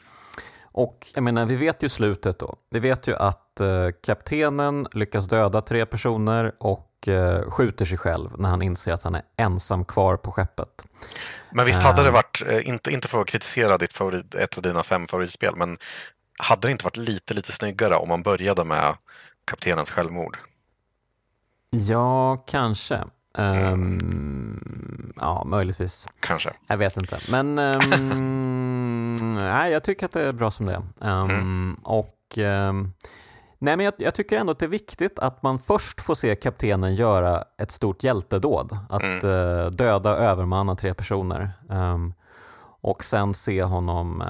Och jag menar, vi vet ju slutet då. Vi vet ju att eh, kaptenen lyckas döda tre personer och eh, skjuter sig själv när han inser att han är ensam kvar på skeppet. Men visst hade det eh. varit, eh, inte, inte för att kritisera ditt favorit, ett av dina fem favoritspel, men hade det inte varit lite, lite snyggare om man började med kaptenens självmord? Ja, kanske. Um, ja, möjligtvis. Kanske. Jag vet inte. Men um, nej, jag tycker att det är bra som det är. Um, mm. Och nej, men jag, jag, tycker ändå att det är viktigt att man först får se kaptenen göra ett stort hjältedåd. Att mm. uh, döda och övermanna tre personer. och sen se honom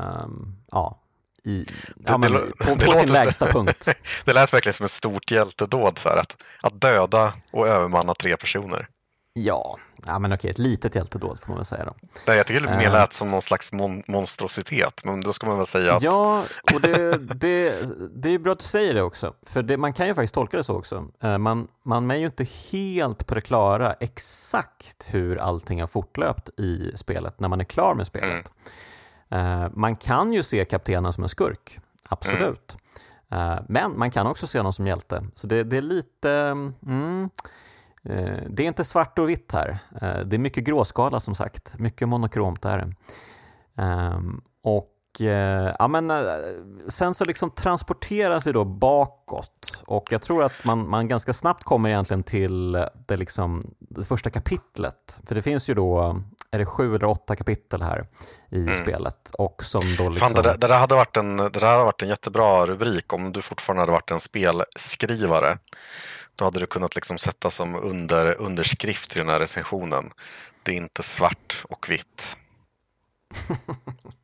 ja, i, ja, men, på, på sin lägsta punkt. det lät verkligen som ett stort hjältedåd, så här, att, att döda och övermanna tre personer. Ja, ja men okej, ett litet hjältedåd får man väl säga då. Nej, jag tycker det mer eh. lät som någon slags mon monstrositet, men då ska man väl säga att... Ja, och det, det, det är bra att du säger det också, för det, man kan ju faktiskt tolka det så också. Eh, man, man är ju inte helt på det klara exakt hur allting har fortlöpt i spelet när man är klar med spelet. Mm. Man kan ju se kaptenen som en skurk, absolut. Uh, men man kan också se honom som hjälte. Så det, det är lite... Mm, det är inte svart och vitt här. Uh, det är mycket gråskala som sagt. Mycket monokromt är det. Um, och ja, men, sen så liksom transporteras vi då bakåt och jag tror att man, man ganska snabbt kommer egentligen till det, liksom, det första kapitlet. För det finns ju då är det sju eller åtta kapitel här i mm. spelet. Och som då liksom... Fan, det, där, det, hade varit en, det där hade varit en jättebra rubrik om du fortfarande hade varit en spelskrivare. Då hade du kunnat liksom sätta som under, underskrift till den här recensionen. Det är inte svart och vitt.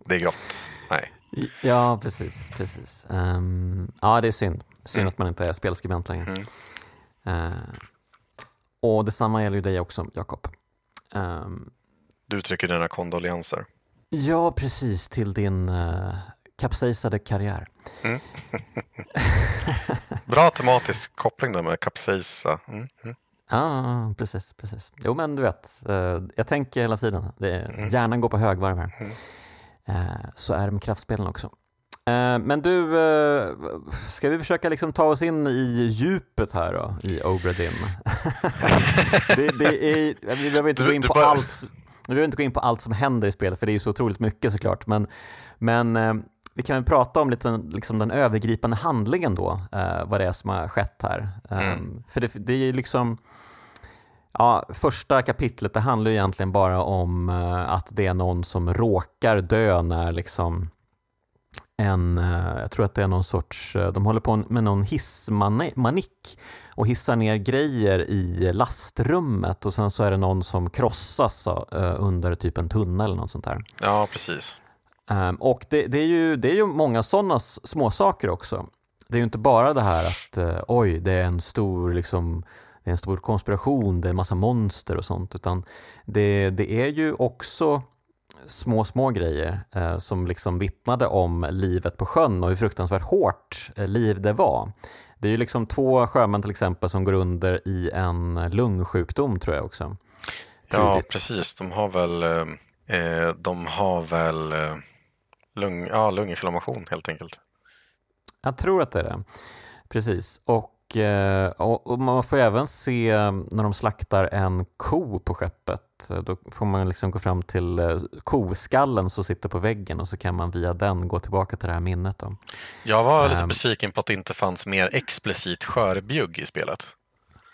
det är grått. Nej. Ja, precis. precis. Um, ja, det är synd. Synd mm. att man inte är spelskribent längre. Mm. Uh, och detsamma gäller ju dig också, Jakob. Um, du uttrycker dina kondolenser. Ja, precis, till din uh, kapsejsade karriär. Mm. Bra tematisk koppling där med kapsejsa. Mm. Mm. Ja, precis, precis. Jo, men du vet, uh, jag tänker hela tiden. Det, mm. Hjärnan går på högvarv här. Uh, så är det med kraftspelen också. Men du, ska vi försöka liksom ta oss in i djupet här då, i Obra Dinn? det, det är, vi behöver inte du, gå in på bara... allt nu behöver inte gå in på allt som händer i spelet, för det är ju så otroligt mycket såklart, men, men eh, vi kan väl prata om lite liksom den övergripande handlingen då, eh, vad det är som har skett här. Mm. Um, för det, det är ju liksom, ja, första kapitlet det handlar ju egentligen bara om uh, att det är någon som råkar dö när liksom en, uh, jag tror att det är någon sorts, uh, de håller på med någon hissmanik och hissar ner grejer i lastrummet och sen så är det någon som krossas under typ en tunnel eller något sånt där. Ja, precis. Um, och det, det, är ju, det är ju många sådana småsaker också. Det är ju inte bara det här att uh, oj, det är en stor liksom det är en stor konspiration, det är en massa monster och sånt, utan det, det är ju också små, små grejer eh, som liksom vittnade om livet på sjön och hur fruktansvärt hårt eh, liv det var. Det är ju liksom två sjömän till exempel som går under i en lungsjukdom tror jag också. Ja, precis. De har väl, eh, eh, de har väl eh, lung, ja, lunginflammation helt enkelt. Jag tror att det är det. Precis. Och Eh, och, man får även se eh, när de slaktar en ko på skeppet. Eh, då får man liksom gå fram till koskallen som sitter på väggen och så kan man via den gå tillbaka till det här minnet. Då. Jag var lite um, besviken på att det inte fanns mer explicit skörbjugg i spelet.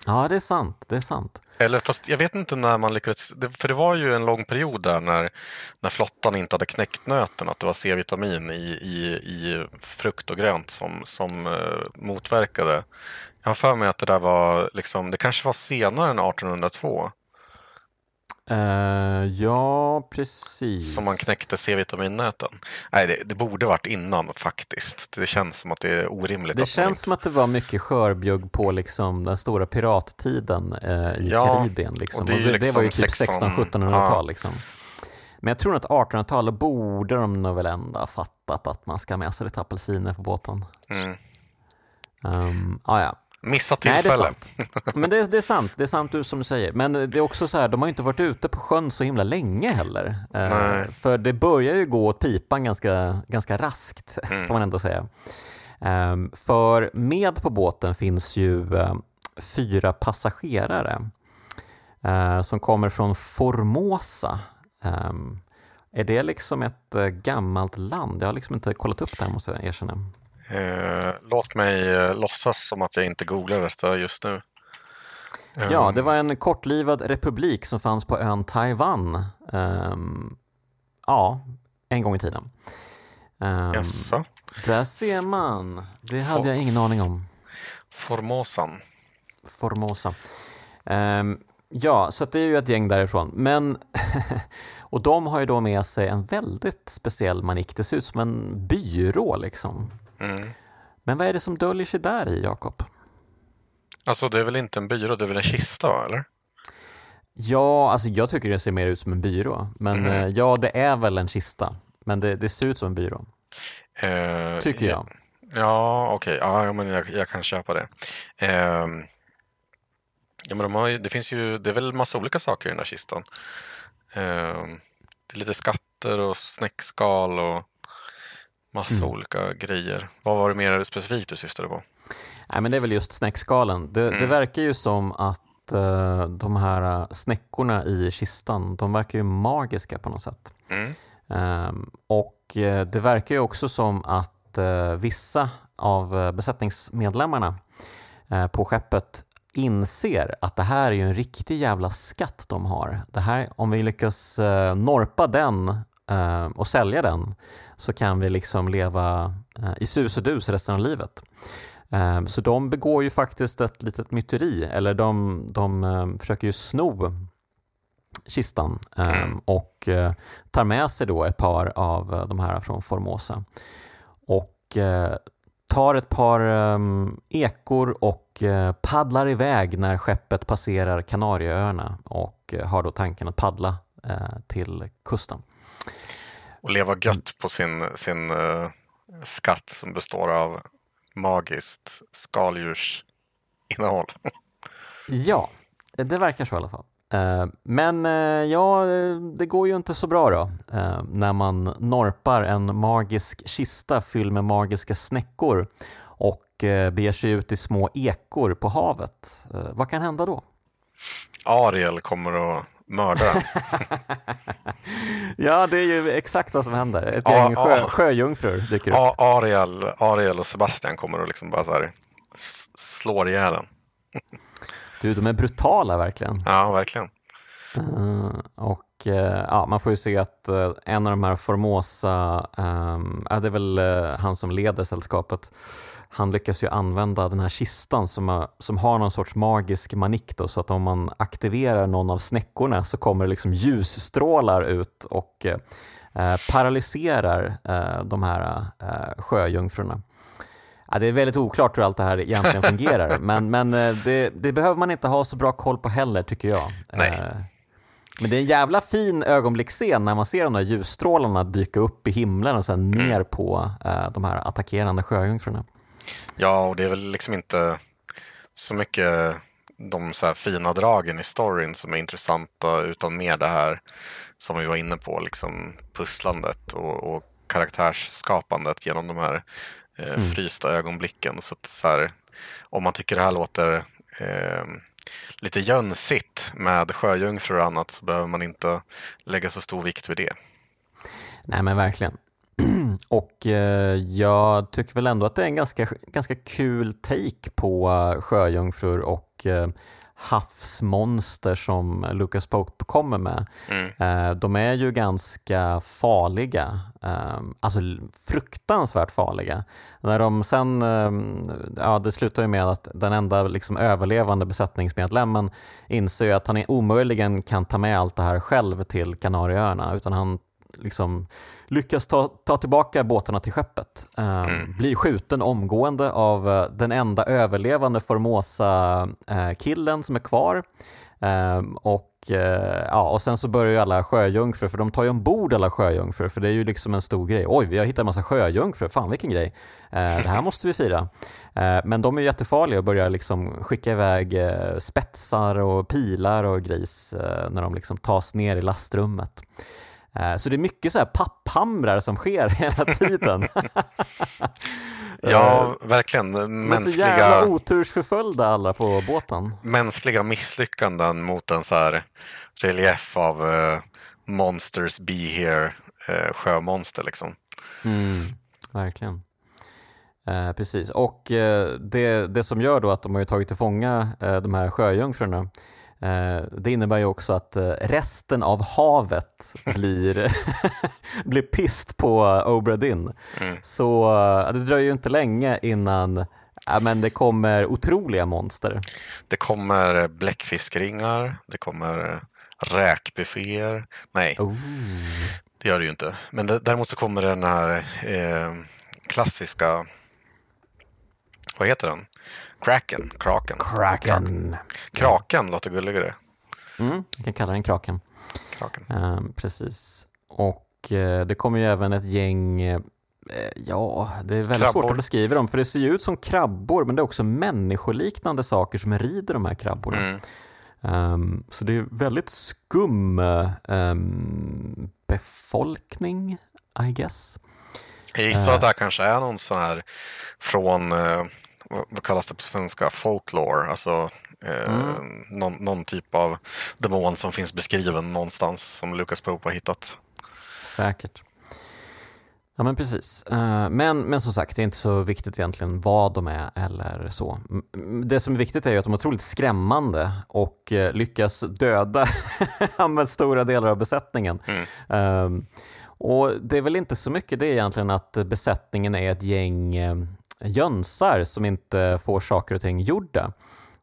Ja, det är sant. Det är sant. Eller fast jag vet inte när man lyckades, för det var ju en lång period där när, när flottan inte hade knäckt nöten, att det var C-vitamin i, i, i frukt och grönt som, som eh, motverkade jag har för mig att det där var, liksom, det kanske var senare än 1802. Uh, eh, ja, precis. Som man knäckte C-vitaminnäten. Nej, det, det, borde varit innan faktiskt. Det känns som att det är orimligt. Det känns inte... som att det var mycket skörbjugg på liksom, den stora pirattiden uh, i ja, Karibien. Liksom. Och det, liksom det, var ju typ 1600-1700-tal. Ja. Liksom. Men jag tror att 1800-talet borde de nog väl ändå ha fattat att man ska ha med sig lite apelsiner på båten. Mm. Um, ah, ja. Missat tillfälle. Nej, det är sant. Men det är, det är sant, det är sant som du säger. Men det är också så här, de har inte varit ute på sjön så himla länge heller. Uh, för det börjar ju gå åt pipan ganska, ganska raskt, mm. får man ändå säga. Um, för med på båten finns ju uh, fyra passagerare uh, som kommer från Formosa. Um, är det liksom ett gammalt land? Jag har liksom inte kollat upp det här måste jag erkänna. Eh, låt mig eh, låtsas som att jag inte googlar detta just nu. Ja, det var en kortlivad republik som fanns på ön Taiwan. Um, ja, en gång i tiden. Um? Där ser man. Det hade For jag ingen aning om. Formosan. Formosa. Um, ja, så det är ju ett gäng därifrån. Men och de har ju då med sig en väldigt speciell manik. Det ser ut som en byrå liksom. Mm. Men vad är det som döljer sig där i, Jakob? Alltså det är väl inte en byrå, det är väl en kista, eller? Ja, alltså jag tycker det ser mer ut som en byrå. Men mm. ja, det är väl en kista. Men det, det ser ut som en byrå. Uh, tycker jag. Ja, okej. Okay. Ja, men jag, jag, kan köpa det. Uh, ja, men de har ju, det finns ju, det är väl massa olika saker i den här kistan. Uh, det är lite skatter och snäckskal och Massa mm. olika grejer. Vad var det mer specifikt du syftade på? Nej, men det är väl just snäckskalen. Det, mm. det verkar ju som att uh, de här snäckorna i kistan, de verkar ju magiska på något sätt. Mm. Um, och uh, det verkar ju också som att uh, vissa av besättningsmedlemmarna på skeppet inser att det här är ju en riktig jävla skatt de har. Det här, om vi lyckas norpa den och sälja den så kan vi liksom leva i sus och dus resten av livet. Ehm, så de begår ju faktiskt ett litet myteri, eller de, de ehm, försöker ju sno kistan mm. och eh, tar med sig då ett par av eh, de här från Formosa. Och eh, tar ett par ekor och paddlar iväg när skeppet passerar Kanarieöarna och har då tanken att paddla till kusten. Och leva gött på sin, sin skatt som består av magiskt skaldjursinnehåll. ja, det verkar så i alla fall. Eh, men eh, ja, det går ju inte så bra då när man norpar en magisk kista fylld med magiska snäckor och beger sig ut i små ekor på havet. Vad kan hända då? Ariel kommer att mörda den. ja, det är ju exakt vad som händer. Ett gäng sjö, sjöjungfrur dyker upp. Ariel, Ariel och Sebastian kommer att liksom bara så här slår ihjäl den. du, de är brutala verkligen. Ja, verkligen. Uh, och uh, ja, man får ju se att uh, en av de här Formosa, um, det är väl han som leder sällskapet, han lyckas ju använda den här kistan som har, som har någon sorts magisk manick då, så att om man aktiverar någon av snäckorna så kommer det liksom ljusstrålar ut och eh, paralyserar eh, de här eh, sjöjungfrurna. Ja, det är väldigt oklart hur allt det här egentligen fungerar, men, men eh, det, det, behöver man inte ha så bra koll på heller tycker jag. Nej. Eh, men det är en jävla fin ögonblicksscen när man ser de där ljusstrålarna dyka upp i himlen och sen ner mm. på eh, de här attackerande sjöjungfrurna. Ja, och det är väl liksom inte så mycket de så fina dragen i storyn som är intressanta utan mer det här som vi var inne på, liksom pusslandet och, och karaktärsskapandet genom de här eh, mm. frysta ögonblicken. Så, att, så här, om man tycker det här låter eh, lite jönsigt med sjöjungfrur och annat så behöver man inte lägga så stor vikt vid det. Nej men verkligen. Och eh, jag tycker väl ändå att det är en ganska, ganska kul take på uh, sjöjungfrur och uh, havsmonster som Lucas Pope kommer med. Mm. De är ju ganska farliga, alltså fruktansvärt farliga. När de sen, ja det slutar ju med att den enda liksom överlevande besättningsmedlemmen inser att han omöjligen kan ta med allt det här själv till Kanarieöarna utan han liksom lyckas ta, ta tillbaka båtarna till skeppet. Um, mm. Blir skjuten omgående av uh, den enda överlevande Formosa-killen uh, som är kvar. Um, och, uh, ja, och sen så börjar ju alla sjöjungfrur, för de tar ju ombord alla sjöjungfrur, för det är ju liksom en stor grej. Oj, vi har hittat en massa sjöjungfrur, fan vilken grej. det här måste vi fira. men de är jättefarliga och börjar liksom skicka iväg spetsar och pilar och gris när de liksom tas ner i lastrummet. Eh, så det är mycket så här papphamrar som sker hela tiden. ja, eh, verkligen. Mänskliga... De är så jävla otursförföljda alla på båten. Mänskliga misslyckanden mot en så här relief av uh, Monsters Be Here uh, sjömonster liksom. Mm, verkligen. Eh, precis, och eh, det, det som gör då att de har tagit till fånga eh, de här sjöjungfrurna det innebär ju också att eh, resten av havet blir, blir pist på Obra Dinn. Mm. Så eh, det dröjer ju inte länge innan ja, men det kommer otroliga monster. Det kommer bläckfiskringar, det kommer räkbufféer. Nej, oh. det gör det ju inte. Men det, däremot så kommer den här eh, klassiska, vad heter den? Kraken. Kraken. Kraken. Kraken låter gulligare. Mm, jag kan kalla den Kraken. Kraken. Uh, precis. Och uh, det kommer ju även ett gäng uh, Ja, det är väldigt krabbor. svårt att beskriva dem för det ser ju ut som krabbor men det är också människoliknande saker som rider de här krabborna. Mm. Um, så det är väldigt skum um, befolkning, I guess. Jag gissar att det här kanske är någon sån här från, vad kallas det på svenska, folklore, alltså mm. någon, någon, typ av demon som finns beskriven någonstans som Lucas Pope har hittat. Säkert. Ja men precis. Eh, men, men som sagt, det är inte så viktigt egentligen vad de är eller så. Det som är viktigt är ju att de är otroligt skrämmande och eh, lyckas döda stora delar av besättningen. Mm. Ehm, och Det är väl inte så mycket det egentligen att besättningen är ett gäng eh, jönsar som inte får saker och ting gjorda.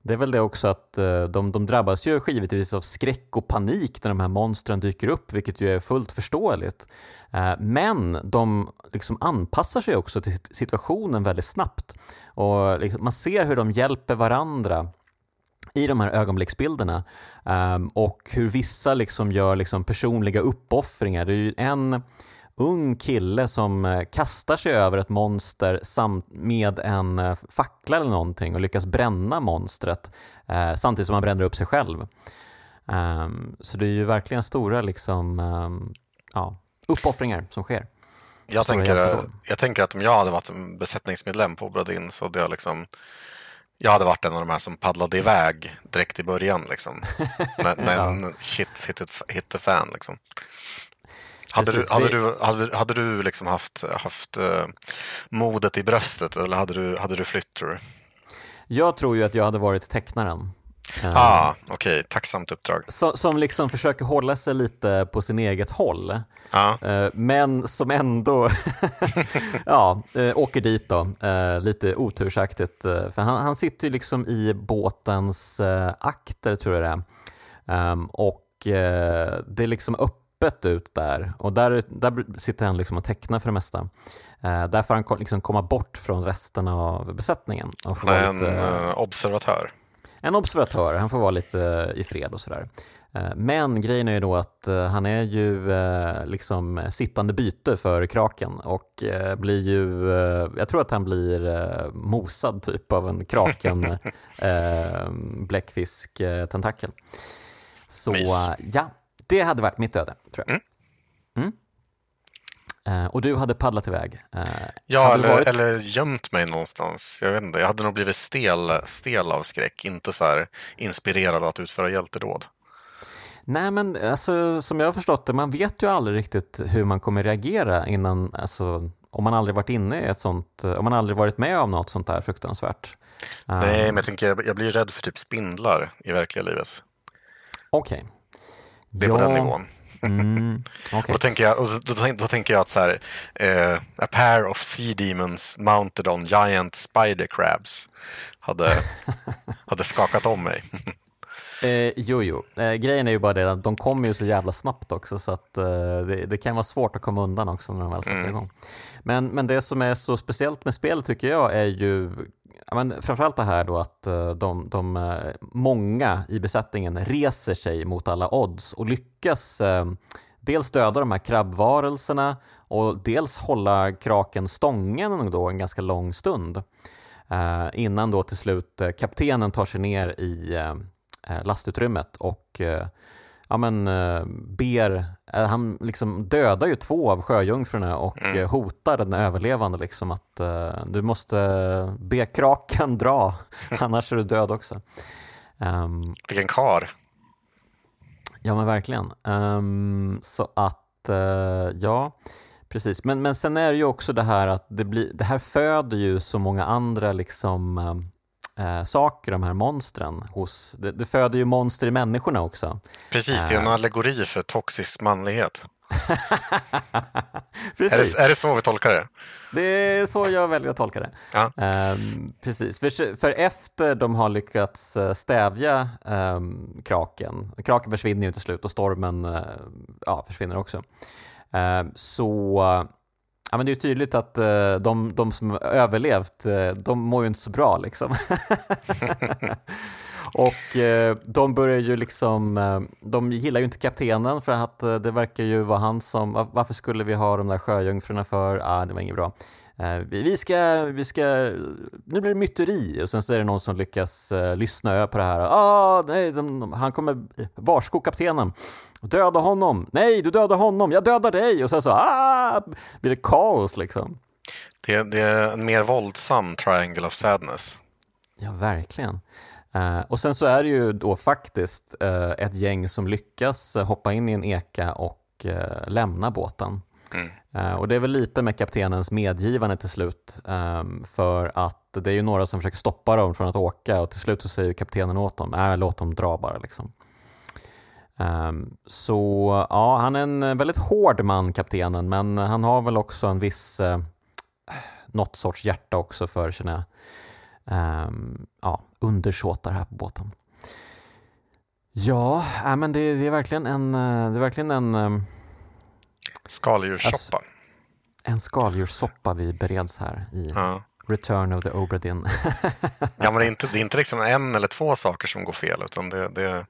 Det är väl det också att eh, de, de drabbas ju givetvis av skräck och panik när de här monstren dyker upp, vilket ju är fullt förståeligt. Eh, men de liksom anpassar sig också till situationen väldigt snabbt. Och liksom man ser hur de hjälper varandra i de här ögonblicksbilderna eh, och hur vissa liksom gör liksom personliga uppoffringar. Det är ju en ung kille som eh, kastar sig över ett monster med en eh, fackla eller någonting och lyckas bränna monstret samtidigt som han bränner upp sig själv. Ehm, så det är ju verkligen stora liksom, ehm, ja, uppoffringar som sker. Jag tänker, jag tänker att om jag hade varit en besättningsmedlem på Brodin så hade jag liksom jag hade varit en av de här som paddlade iväg direkt i början. Liksom. när när ja. shit hit, hit the fan. Liksom. Hade, du, hade, du, hade, hade du liksom haft, haft uh, modet i bröstet eller hade du, hade du flytt tror du? Jag tror ju att jag hade varit tecknaren. Ah, Okej, okay. tacksamt uppdrag. Så, som liksom försöker hålla sig lite på sin eget håll. Ah. Men som ändå ja, eh, åker dit då, eh, lite otursaktigt. För han, han sitter ju liksom i båtens akter tror jag det är. Ehm, och det är liksom öppet ut där och där, där sitter han liksom och tecknar för det mesta. Där får han liksom komma bort från resten av besättningen. Och han är en lite, observatör en observatör, han får vara lite i fred och sådär. Eh, men grejen är ju då att eh, han är ju eh, liksom sittande byte för kraken och blir ju, jag tror att han blir mosad typ av en kraken bläckfisk-tentakel. Så Mys. ja, det hade varit mitt öde tror jag. Mm. Mm. Eh, och du hade paddlat iväg? Eh, ja, eller, varit... eller gömt mig någonstans. Jag vet inte, jag hade nog blivit stel, stel av skräck, inte så här inspirerad att utföra hjältedåd. Nej, men alltså, som jag har förstått det, man vet ju aldrig riktigt hur man kommer reagera innan, alltså, om man aldrig varit inne i ett sånt, om man aldrig varit med om något sånt där fruktansvärt. Nej, men jag tänker, jag blir rädd för typ spindlar i verkliga livet. Okej. Okay. Det är ja. på den nivån. Mm, okay. då, tänker jag, då, då, då, tänker jag att så här, uh, a pair of sea demons mounted on giant spider crabs hade, hade skakat om mig. Eh, jo, jo. Eh, grejen är ju bara det att de kommer ju så jävla snabbt också så att eh, det, det, kan vara svårt att komma undan också när de väl sätter mm. igång. Men, men det som är så speciellt med spelet tycker jag är ju men framförallt det här då att eh, de, de, eh, många i besättningen reser sig mot alla odds och lyckas eh, dels döda de här krabbvarelserna och dels hålla kraken stången då en ganska lång stund innan då till slut kaptenen tar sig ner i lastutrymmet och ja, men, eh, ber, eh, han liksom dödar ju två av sjöjungfrurna och mm. Eh, hotar den överlevande liksom att uh, du måste be kraken dra, annars är du död också. Um, Vilken kar. Ja men verkligen. Um, så att, uh, ja, precis. Men, men sen är det ju också det här att det, blir, det här föder ju så många andra liksom um, eh, saker, de här monstren. Hos, det, det, föder ju monster i människorna också. Precis, det är en eh. allegori för toxisk manlighet. precis. Är det, är det, så vi tolkar det? Det är så jag väljer att tolka det. Ja. Um, precis, för, för, efter de har lyckats eh, stävja um, kraken, kraken försvinner ju till slut och stormen uh, ja, försvinner också, uh, så Ja, men det är tydligt att uh, de, de som överlevt, uh, de mår ju inte så bra liksom. och uh, de börjar ju liksom, de gillar ju inte kaptenen för att det verkar ju vara han som, varför skulle vi ha de där sjöjungfrurna för? Ah, det var inget bra. Eh, vi, ska, vi ska, nu blir det myteri och sen så är det någon som lyckas uh, lyssna på det här. Ah, nej, de, han kommer varsko kaptenen. Döda honom! Nej, du dödar honom! Jag dödar dig! Och sen så ah, blir det kaos liksom. Det, det är en mer våldsam triangle of sadness. Ja, verkligen. Uh, och sen så är det ju då faktiskt uh, ett gäng som lyckas hoppa in i en eka och lämna båten. Mm. Uh, och det är väl lite med kaptenens medgivande till slut. Um, för att det är ju några som försöker stoppa dem från att åka och till slut så säger kaptenen åt dem, äh, låt dem dra bara. Liksom. Um, så ja, han är en väldigt hård man, kaptenen, men han har väl också en viss, uh, något sorts hjärta också för sina um, ja, undersåtar här på båten. Ja, äh, men det, det, är verkligen en, eh, det är verkligen en Skaldjurssoppa. Alltså, en skaldjurssoppa vi bereds här i ja. Return of the Obra Dinn. ja, men det är, inte, det är inte liksom en eller två saker som går fel, utan det, det,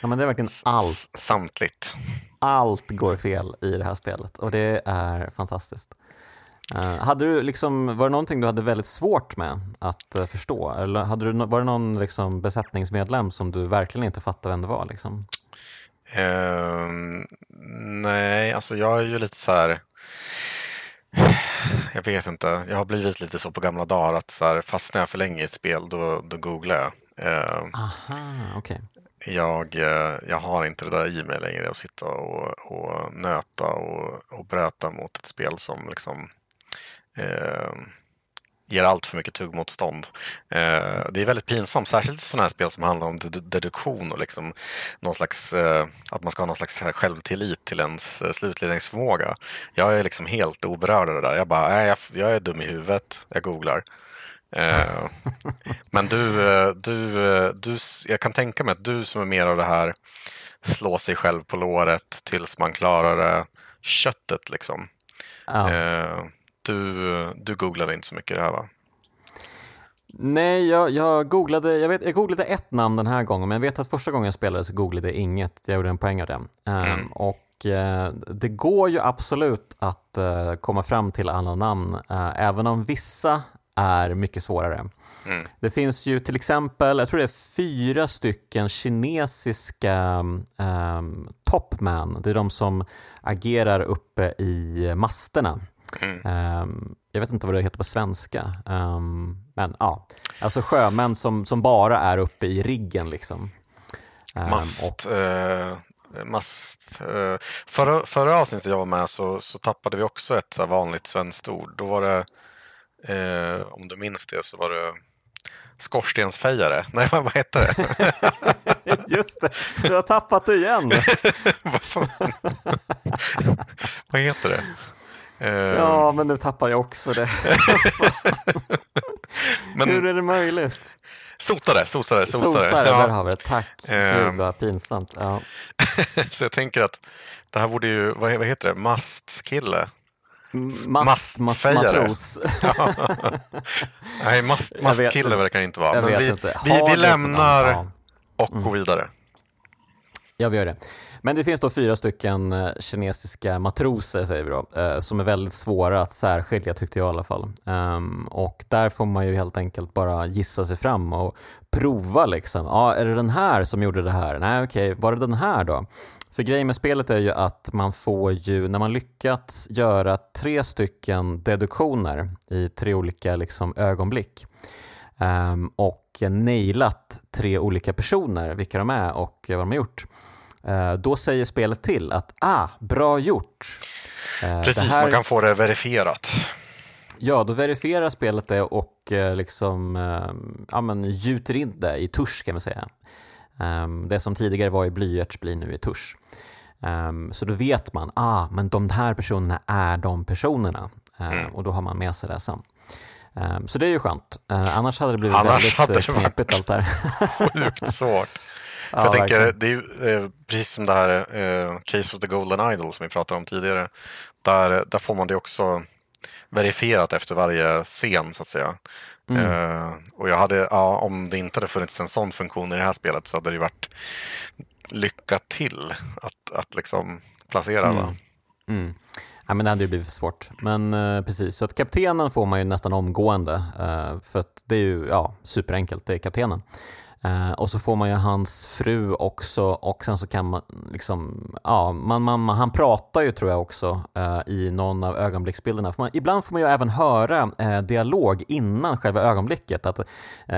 ja, men det är verkligen allt. Samtligt. Allt går fel i det här spelet och det är fantastiskt. Uh, hade du liksom, var det någonting du hade väldigt svårt med att uh, förstå? Eller hade du, var det någon liksom, besättningsmedlem som du verkligen inte fattade vem det var? Liksom? Uh, nej, alltså jag är ju lite så här... Jag vet inte. Jag har blivit lite så på gamla dagar att så här, fastnar jag för länge i ett spel då, då googlar jag. Uh, Aha, okay. jag, uh, jag har inte det där i mig längre att sitta och, och nöta och, och bröta mot ett spel som liksom uh, ger allt för mycket tuggmotstånd. Eh, det är väldigt pinsamt, särskilt i sådana här spel som handlar om deduktion och liksom någon slags, eh, att man ska ha någon slags självtillit till ens eh, slutledningsförmåga. Jag är liksom helt oberörd av det där. Jag bara, nej, jag, jag är dum i huvudet, jag googlar. Eh, men du, eh, du, eh, du, jag kan tänka mig att du som är mer av det här slå sig själv på låret tills man klarar det, köttet liksom. Ja. Du, du googlade inte så mycket det här va? Nej, jag, jag, googlade, jag, vet, jag googlade ett namn den här gången, men jag vet att första gången jag spelade så googlade jag inget. Jag gjorde en poäng av det. Um, mm. Och uh, det går ju absolut att uh, komma fram till alla namn, uh, även om vissa är mycket svårare. Mm. Det finns ju till exempel, jag tror det är fyra stycken kinesiska um, topman. Det är de som agerar uppe i masterna. Mm. Um, jag vet inte vad det heter på svenska. Um, men ja, alltså sjömän som, som bara är uppe i riggen liksom. Um, mast, och... uh, mast uh, förra, förra avsnittet jag var med så, så tappade vi också ett vanligt svenskt ord. Då var det, uh, om du minns det, så var det skorstensfejare. Nej, vad heter det? Just det, du har tappat det igen. vad heter det? Ja, men nu tappar jag också det. men, Hur är det möjligt? Sotare, sotare, sotare. Sotare, ja. där har vi det. Tack. Eh. Gud vad pinsamt. Ja. så jag tänker att det här borde ju, vad, vad heter det, mastkille? Mast, matros. Nej, mast, mastkille verkar det inte vara. Men vi, vi, vi lämnar och går mm. vidare. Ja, vi gör det. Men det finns då fyra stycken eh, kinesiska matroser säger vi då, eh, som är väldigt svåra att särskilja tyckte jag i alla fall. Ehm, och där får man ju helt enkelt bara gissa sig fram och prova liksom. Ja, är det den här som gjorde det här? Nej, okej, var det den här då? För grejen med spelet är ju att man får ju, när man lyckats göra tre stycken deduktioner i tre olika liksom, ögonblick um, och nailat tre olika personer, vilka de är och vad de har gjort, då säger spelet till att ah, bra gjort. Eh, Precis, här... man kan få det verifierat. Ja, då verifierar spelet det och eh, liksom, ja, men gjuter in det i tusch kan vi säga. Ehm, det som tidigare var i blyerts blir nu i tusch. Ehm, så då vet man, ah, men de här personerna är de personerna. Mm. Och då har man med sig det sen. Så det är ju skönt. Annars hade det blivit Annars väldigt knepigt allt det här. Sjukt svårt. Ja, jag tänker, det är eh, precis som det här eh, Case of the Golden Idol som vi pratade om tidigare. Där, där får man det också verifierat efter varje scen så att säga. Mm. Eh, och jag hade, ja, om det inte hade funnits en sån funktion i det här spelet så hade det varit lycka till att, att liksom placera. Mm. Mm. Ja, men det hade ju blivit för svårt. Men uh, precis, så att kaptenen får man ju nästan omgående. Uh, för att det är ju ja, superenkelt, det är kaptenen. Uh, och så får man ju hans fru också och sen så kan man liksom, ja, man, man, han pratar ju tror jag också uh, i någon av ögonblicksbilderna. Man, ibland får man ju även höra uh, dialog innan själva ögonblicket, att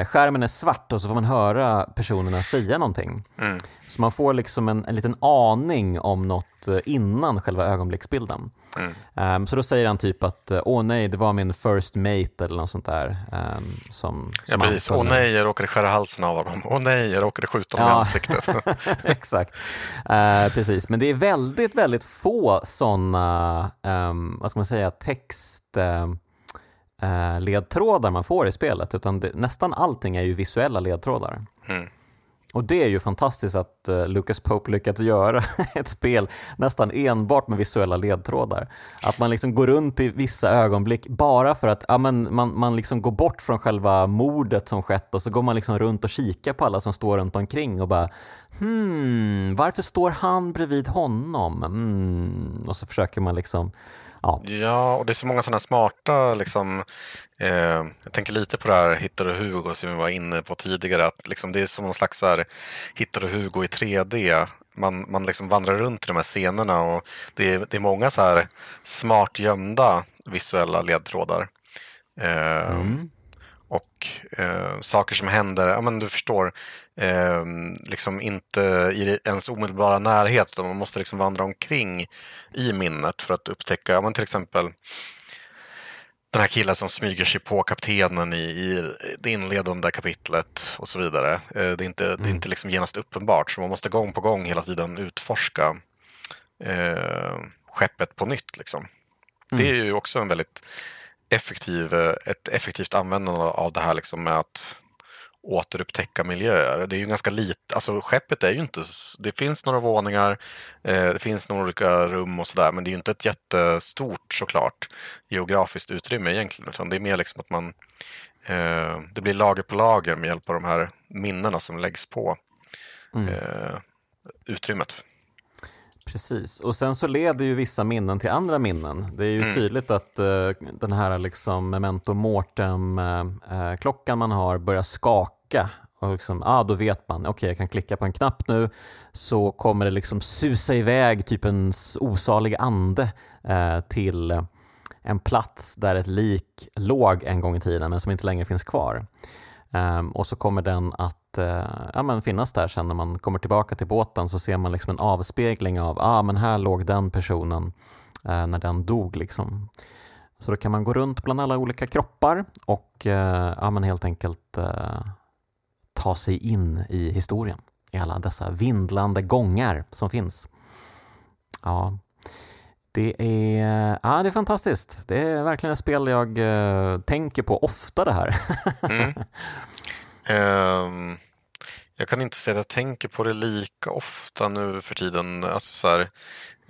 skärmen är svart och så får man höra personerna säga någonting. Mm. Så man får liksom en, en liten aning om något innan själva ögonblicksbilden. Mm. Um, så då säger han typ att åh nej, det var min first mate eller något sånt där. Um, som, ja, precis. Åh nej, jag råkade skära halsen av honom. Åh nej, jag råkade skjuta honom ja. i ansiktet. Exakt. Uh, precis, men det är väldigt, väldigt få sådana, um, vad ska man säga, text uh, ledtrådar man får i spelet, utan det, nästan allting är ju visuella ledtrådar. Mm. Och det är ju fantastiskt att eh, Lucas Pope lyckats göra ett spel nästan enbart med visuella ledtrådar. Att man liksom går runt i vissa ögonblick bara för att ja, men man, man liksom går bort från själva mordet som skett och så går man liksom runt och kikar på alla som står runt omkring och bara hmm, varför står han bredvid honom? Mm. Och så försöker man liksom Ja. ja, och det är så många sådana smarta, liksom, eh, jag tänker lite på det här Hittar och Hugo som vi var inne på tidigare, att liksom, det är som någon slags här, Hittar och Hugo i 3D. Man, man liksom vandrar runt i de här scenerna och det är, det är många så här smart gömda visuella ledtrådar. Eh, mm och eh, saker som händer, ja men du förstår, eh, liksom inte i ens omedelbara närhet. Man måste liksom vandra omkring i minnet för att upptäcka, ja men till exempel den här killen som smyger sig på kaptenen i, i det inledande kapitlet och så vidare. Eh, det är inte, mm. det är mm. inte liksom genast uppenbart, så man måste gång på gång hela tiden utforska eh, skeppet på nytt. Liksom. Mm. Det är ju också en väldigt effektiv, ett effektivt användande av det här liksom med att återupptäcka miljöer. Det är ju ganska lite, alltså skeppet är ju inte, det finns några våningar, eh, det finns några olika rum och sådär, men det är ju inte ett jättestort såklart geografiskt utrymme egentligen, utan det är mer liksom att man, eh, det blir lager på lager med hjälp av de här minnena som läggs på mm. eh, utrymmet. Precis, och sen så leder ju vissa minnen till andra minnen. Det är ju mm. tydligt att uh, den här liksom memento mortem-klockan uh, man har börjar skaka. Och liksom, ah, då vet man, okej okay, jag kan klicka på en knapp nu så kommer det liksom susa iväg typ en osalig ande till en plats där ett lik låg en gång i tiden men som inte längre finns kvar. Um, och så kommer den att uh, ja, men finnas där sen när man kommer tillbaka till båten så ser man liksom en avspegling av ah, men här låg den personen uh, när den dog. Liksom. Så då kan man gå runt bland alla olika kroppar och uh, ja, men helt enkelt ta sig in i historien i alla dessa vindlande gångar som finns. Ja, det är, ja, det är fantastiskt. Det är verkligen ett spel jag uh, tänker på ofta det här. mm. um, jag kan inte säga att jag tänker på det lika ofta nu för tiden. Alltså så här,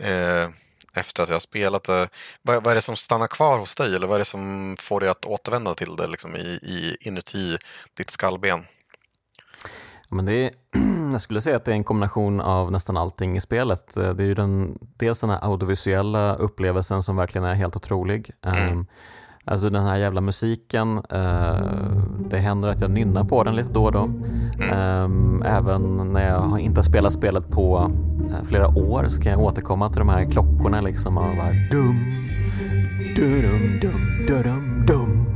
uh, efter att jag har spelat det. Vad, vad, är det som stannar kvar hos dig eller vad är det som får dig att återvända till det liksom, i, i, inuti ditt skallben? Men det är, jag skulle säga att det är en kombination av nästan allting i spelet. Det är ju den, dels den här audiovisuella upplevelsen som verkligen är helt otrolig. Mm. Um, alltså den här jävla musiken, uh, det händer att jag nynnar på den lite då och då. Mm. Um, även när jag inte har spelat spelet på uh, flera år så kan jag återkomma till de här klockorna liksom och bara dum, dum, dum, dum, dum.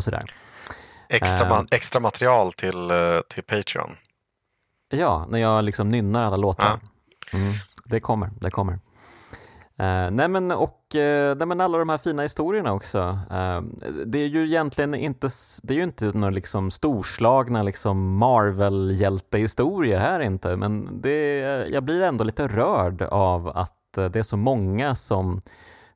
Och sådär. Extra, uh, extra material till, eh, till Patreon? Ja, när jag liksom nynnar alla låtar. Ja. Mm, det kommer, det kommer. Uh, nej, men, och, uh, nej men alla de här fina historierna också. Uh, det är ju egentligen inte, det är ju inte några liksom storslagna liksom Marvel-hjältehistorier här inte, men det, jag blir ändå lite rörd av att det är så många som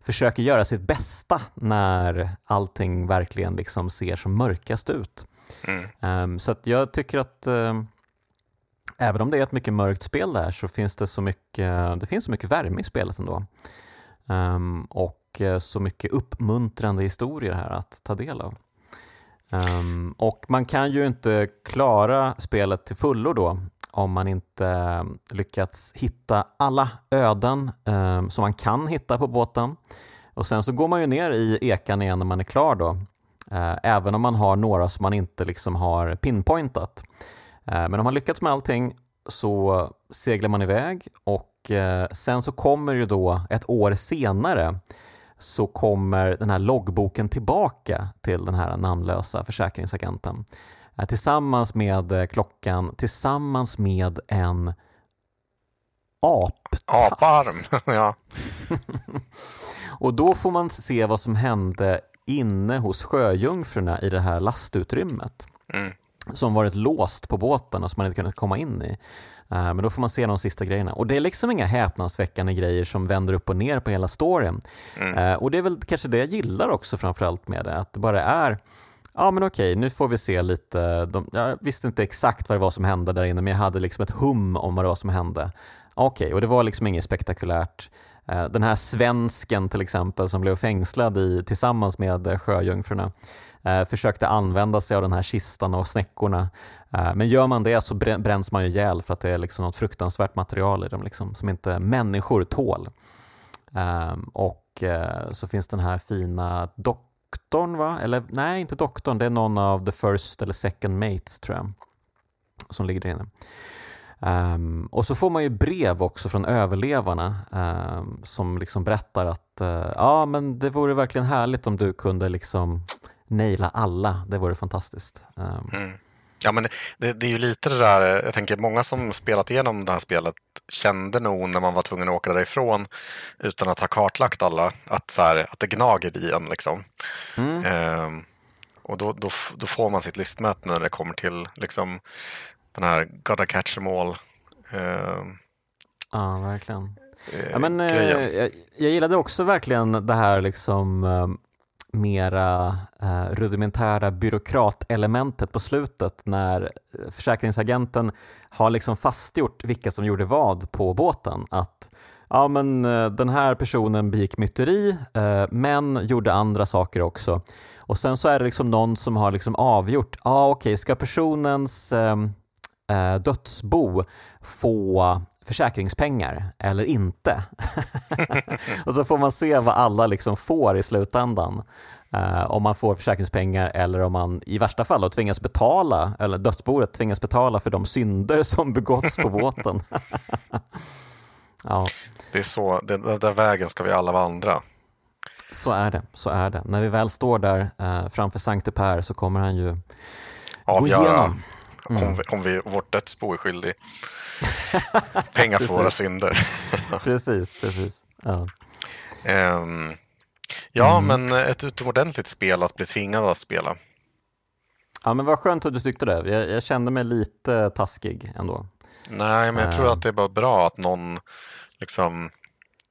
försöker göra sitt bästa när allting verkligen liksom ser som mörkast ut. Mm. Um, så jag tycker att även om det är ett mycket mörkt spel där så finns det så mycket, det finns så mycket värme i spelet ändå. Um, och eh, så mycket uppmuntrande historier här att ta del av. Um, och man kan ju inte klara spelet till fullo då om man inte eh, lyckats hitta alla öden eh, som man kan hitta på båten. Och sen så går man ju ner i ekan igen när man är klar då. eh, även om man har några som man inte liksom har pinpointat. Eh, men om man lyckats med allting så seglar man iväg och eh, sen så kommer ju då ett år senare så kommer den här loggboken tillbaka till den här namnlösa försäkringsagenten tillsammans med eh, klockan, tillsammans med en aptass. Aparm, ja. och då får man se vad som hände inne hos sjöjungfrurna i det här lastutrymmet. Mm som varit låst på båten och som man inte kunnat komma in i. Eh, men då får man se de sista grejerna. Och det är liksom inga häpnadsväckande grejer som vänder upp och ner på hela storyn. Mm. Eh, och det är väl kanske det jag gillar också framförallt med det, att det bara är Ja men okej, nu får vi se lite. De, jag visste inte exakt vad det var som hände där inne, men jag hade liksom ett hum om vad det var som hände. Okej, och det var liksom inget spektakulärt. Eh, den här svensken till exempel som blev fängslad i, tillsammans med sjöjungfrurna eh, försökte använda sig av den här kistan och snäckorna. Eh, men gör man det så bränns man ju ihjäl för att det är liksom något fruktansvärt material i dem liksom, som inte människor tål. Ehm, och så finns den här fina doktorn, va? eller nej, inte doktorn, det är någon av the first eller second mates tror jag, som ligger där inne. Um, och så får man ju brev också från överlevarna um, som liksom berättar att uh, ja, men det vore verkligen härligt om du kunde liksom naila alla, det vore fantastiskt. Um. Mm. Ja, men det, det, är ju lite det där, jag tänker många som spelat igenom det här spelet kände nog när man var tvungen att åka därifrån utan att ha kartlagt alla, att, så här, att det gnager i en. Liksom. Mm. Um, och då, då, då, får man sitt lystmäte när det kommer till liksom, den här gotta catch them all. Uh, ja, verkligen. Uh, ja, men, uh, jag, jag, gillade också verkligen det här liksom, um, mera eh, rudimentära byråkratelementet på slutet när eh, försäkringsagenten har liksom fastgjort vilka som gjorde vad på båten. Att ja, men, eh, den här personen begick myteri eh, men gjorde andra saker också. Och sen så är det liksom någon som har liksom avgjort, ja ah, okej, okay, ska personens ehm, eh, dödsbo få försäkringspengar eller inte. och så får man se vad alla liksom får i slutändan. Uh, om man får försäkringspengar eller om man i värsta fall tvingas betala, eller dödsboet tvingas betala för de synder som begåtts på båten. ja. Det är så, den där vägen ska vi alla vandra. Så är det, så är det. När vi väl står där uh, framför Sankte Per så kommer han ju Avgöra gå igenom. Mm. Om, vi, om vi, vårt dödsbo är skyldig pengar för våra synder. precis, precis. Ja. Um, ja, mm. men ett utomordentligt spel att bli tvingad att spela. Ja, men vad skönt att du tyckte det. Jag, jag kände mig lite taskig ändå. Nej, men jag tror att det är bara bra att någon liksom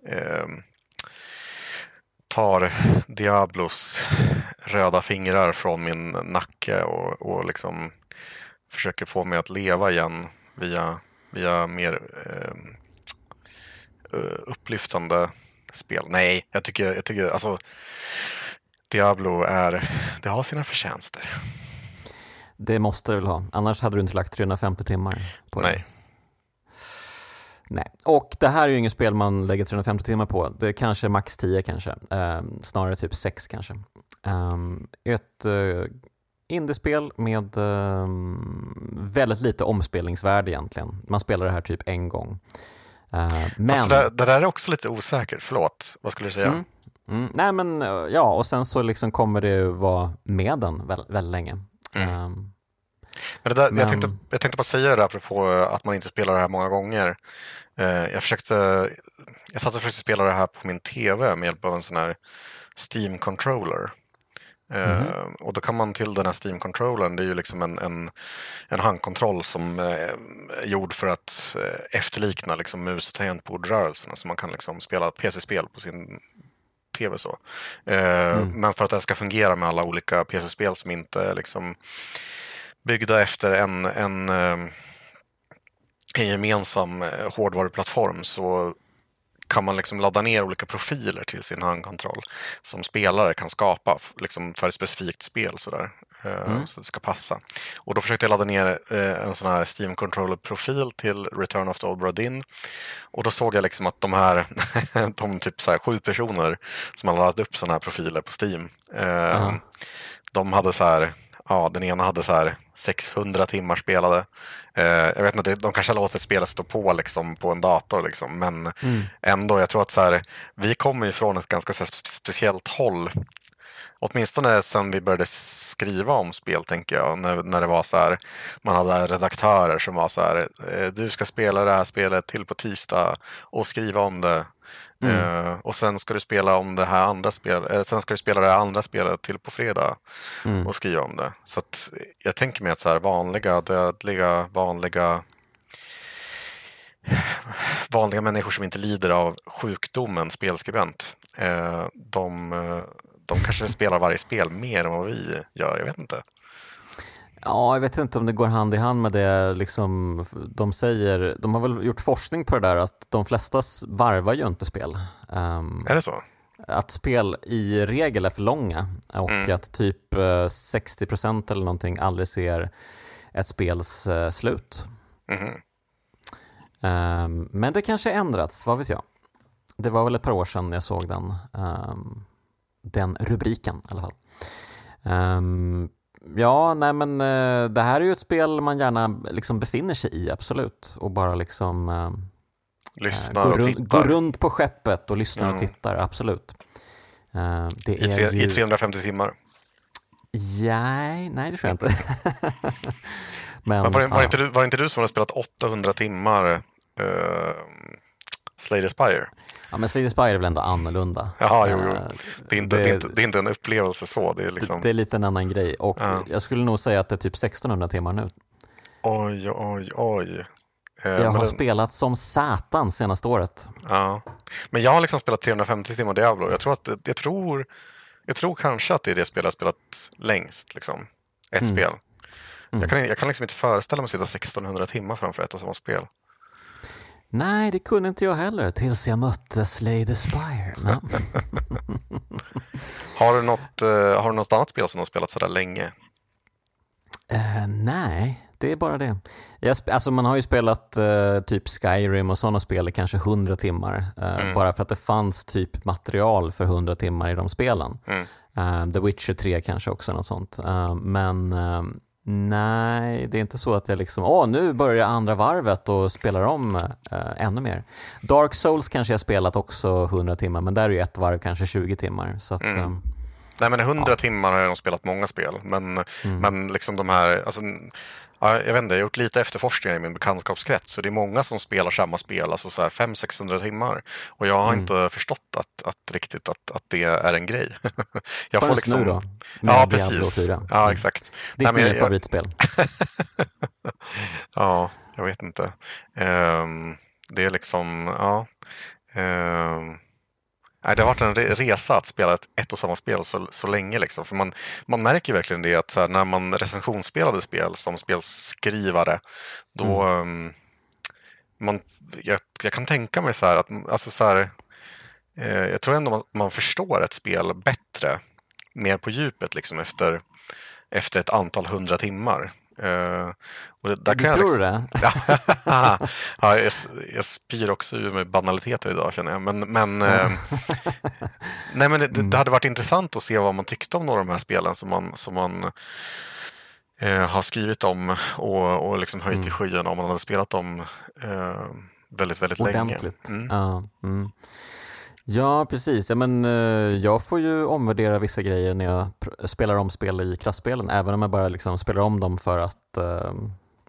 eh, tar Diablos röda fingrar från min nacke och, och liksom försöker få mig att leva igen via, via mer eh, eh, upplyftande spel. Nej, jag tycker, jag tycker alltså Diablo är, det har sina förtjänster. Det måste det väl ha, annars hade du inte lagt 350 timmar på det. Nej. Nej, och det här är ju inget spel man lägger 350 timmar på. Det är kanske max 10 kanske, um, snarare typ 6 kanske. Um, ett uh, indiespel med um, väldigt lite omspelningsvärde egentligen. Man spelar det här typ en gång. Uh, men... det, det, där är också lite osäkert, förlåt, vad skulle du säga? Mm. Mm. Nej men ja, och sen så liksom kommer det vara med den väldigt, väldigt länge. Mm. Um, men det där, men... Jag, tänkte, jag tänkte bara säga det där apropå att man inte spelar det här många gånger. Uh, jag försökte jag satt och försökte spela det här på min TV med hjälp av en sån här Steam-controller. Mm. Uh, och då kan man till den här Steam-controllern, det är ju liksom en, en, en handkontroll som är gjord för att efterlikna liksom mus och tangentbordrörelserna. Så man kan liksom spela PC-spel på sin tv. så. Mm. Men för att den ska fungera med alla olika PC-spel som inte är liksom byggda efter en, en, en gemensam hårdvaruplattform så kan man liksom ladda ner olika profiler till sin handkontroll som spelare kan skapa liksom för ett specifikt spel. Sådär. Eh, mm. Så det ska passa. Och då försökte jag ladda ner eh, en sån här Steam Controller-profil till Return of the Old Bradin. Och då såg jag liksom att de här, de typ så här sju personer som har laddat upp sådana här profiler på Steam, mm. de hade så här ja, den ena hade så här 600 timmar spelade. Eh, jag vet inte, de kanske har låtit spelet stå på liksom, på en dator, liksom, men mm. ändå, jag tror att så här, vi kommer ifrån ett ganska här, speciellt håll. Åtminstone sen vi började skriva om spel, tänker jag, när, när det var så här, man hade redaktörer som var så här, eh, du ska spela det här spelet till på tisdag och skriva om det Mm. Uh, och sen ska du spela om det här andra spelet, uh, sen ska du spela det här andra spelet till på fredag mm. och skriva om det. Så jag tänker mig att så här vanliga, dödliga, vanliga vanliga människor som inte lider av sjukdomen spelskribent, uh, de, de kanske spelar varje spel mer än vad vi gör, jag vet inte. Ja, jag vet inte om det går hand i hand med det liksom, de säger. De har väl gjort forskning på det där att de flesta varvar ju inte spel. Um, är det så? Att spel i regel är för långa och mm. att typ 60% eller någonting aldrig ser ett spels uh, slut. Mm. Um, men det kanske ändrats, vad vet jag. Det var väl ett par år sedan jag såg den, um, den rubriken i alla fall. Ja, nej men eh, det här är ju ett spel man gärna liksom befinner sig i, absolut. Och bara liksom eh, Lyssnar gå, och runt, gå runt på skeppet och lyssnar mm. och tittar, absolut. Eh, det I, tre, ju... I 350 timmar? Nej, nej det tror jag inte. men, men var, det, var, ja. inte du, var inte du som hade spelat 800 timmar uh, Slay the Spire? Ja, men the Spire är väl ändå annorlunda. Ja, jo, jo. Eh, det, är inte, det, det, är inte, det är inte en upplevelse så. Det är, liksom... det är lite en annan grej och ja. jag skulle nog säga att det är typ 1600 timmar nu. Oj, oj, oj. Eh, jag har den... spelat som satan senaste året. Ja, men jag har liksom spelat 350 timmar Diablo. Jag tror, att, jag tror, jag tror kanske att det är det spel jag spelat längst. Liksom. Ett mm. spel. Mm. Jag, kan, jag kan liksom inte föreställa mig att sitta 1600 timmar framför ett och samma spel. Nej, det kunde inte jag heller tills jag mötte Slay the Spire. No. har, du något, uh, har du något annat spel som du har spelat sådär länge? Uh, nej, det är bara det. Jag, alltså man har ju spelat uh, typ Skyrim och sådana spel i kanske 100 timmar. Mm. Bara för att det fanns typ material för 100 timmar i de spelen. Mm. The Witcher 3 kanske också, något sånt. men Nej, det är inte så att jag liksom, åh nu börjar andra varvet och spelar om äh, ännu mer. Dark Souls kanske jag spelat också 100 timmar, men där är ju ett varv kanske 20 timmar. Så att, mm. äh, Nej, men 100 ja. timmar har jag nog spelat många spel, men, mm. men liksom de här, alltså, Ja, jag vet inte, jag har gjort lite efterforskningar i min bekantskapskrets. Så det är många som spelar samma spel, alltså 500-600 timmar. Och jag har mm. inte förstått att, att riktigt att, att det är en grej. jag får liksom... nu då? Med ja, precis. 4. Ja, mm. exakt. Ditt nya favoritspel? ja, jag vet inte. Um, det är liksom, ja. Um, Nej, det har varit en resa att spela ett, ett och samma spel så, så länge. Liksom. För man, man märker verkligen det att här, när man recensionsspelade spel som spelskrivare, då... Mm. Um, man, jag, jag, kan tänka mig så här att alltså så här, eh, jag tror ändå man, man förstår ett spel bättre, mer på djupet liksom efter, efter ett antal hundra timmar. Uh, och där du kan tror jag liksom... det? ja, jag, jag spyr också ur med banaliteter idag känner jag. Men, men, uh, nej, men det, det, mm. hade varit intressant att se vad man tyckte om några av de här spelen som man, som man uh, har skrivit om och, och liksom höjt mm. i skyarna om man hade spelat dem väldigt, väldigt Ordentligt. länge. Mm. Ja, mm. Ja, precis. Ja, men, eh, jag får ju omvärdera vissa grejer när jag spelar om spel i kraftspelen, även om jag bara liksom spelar om dem för att, eh,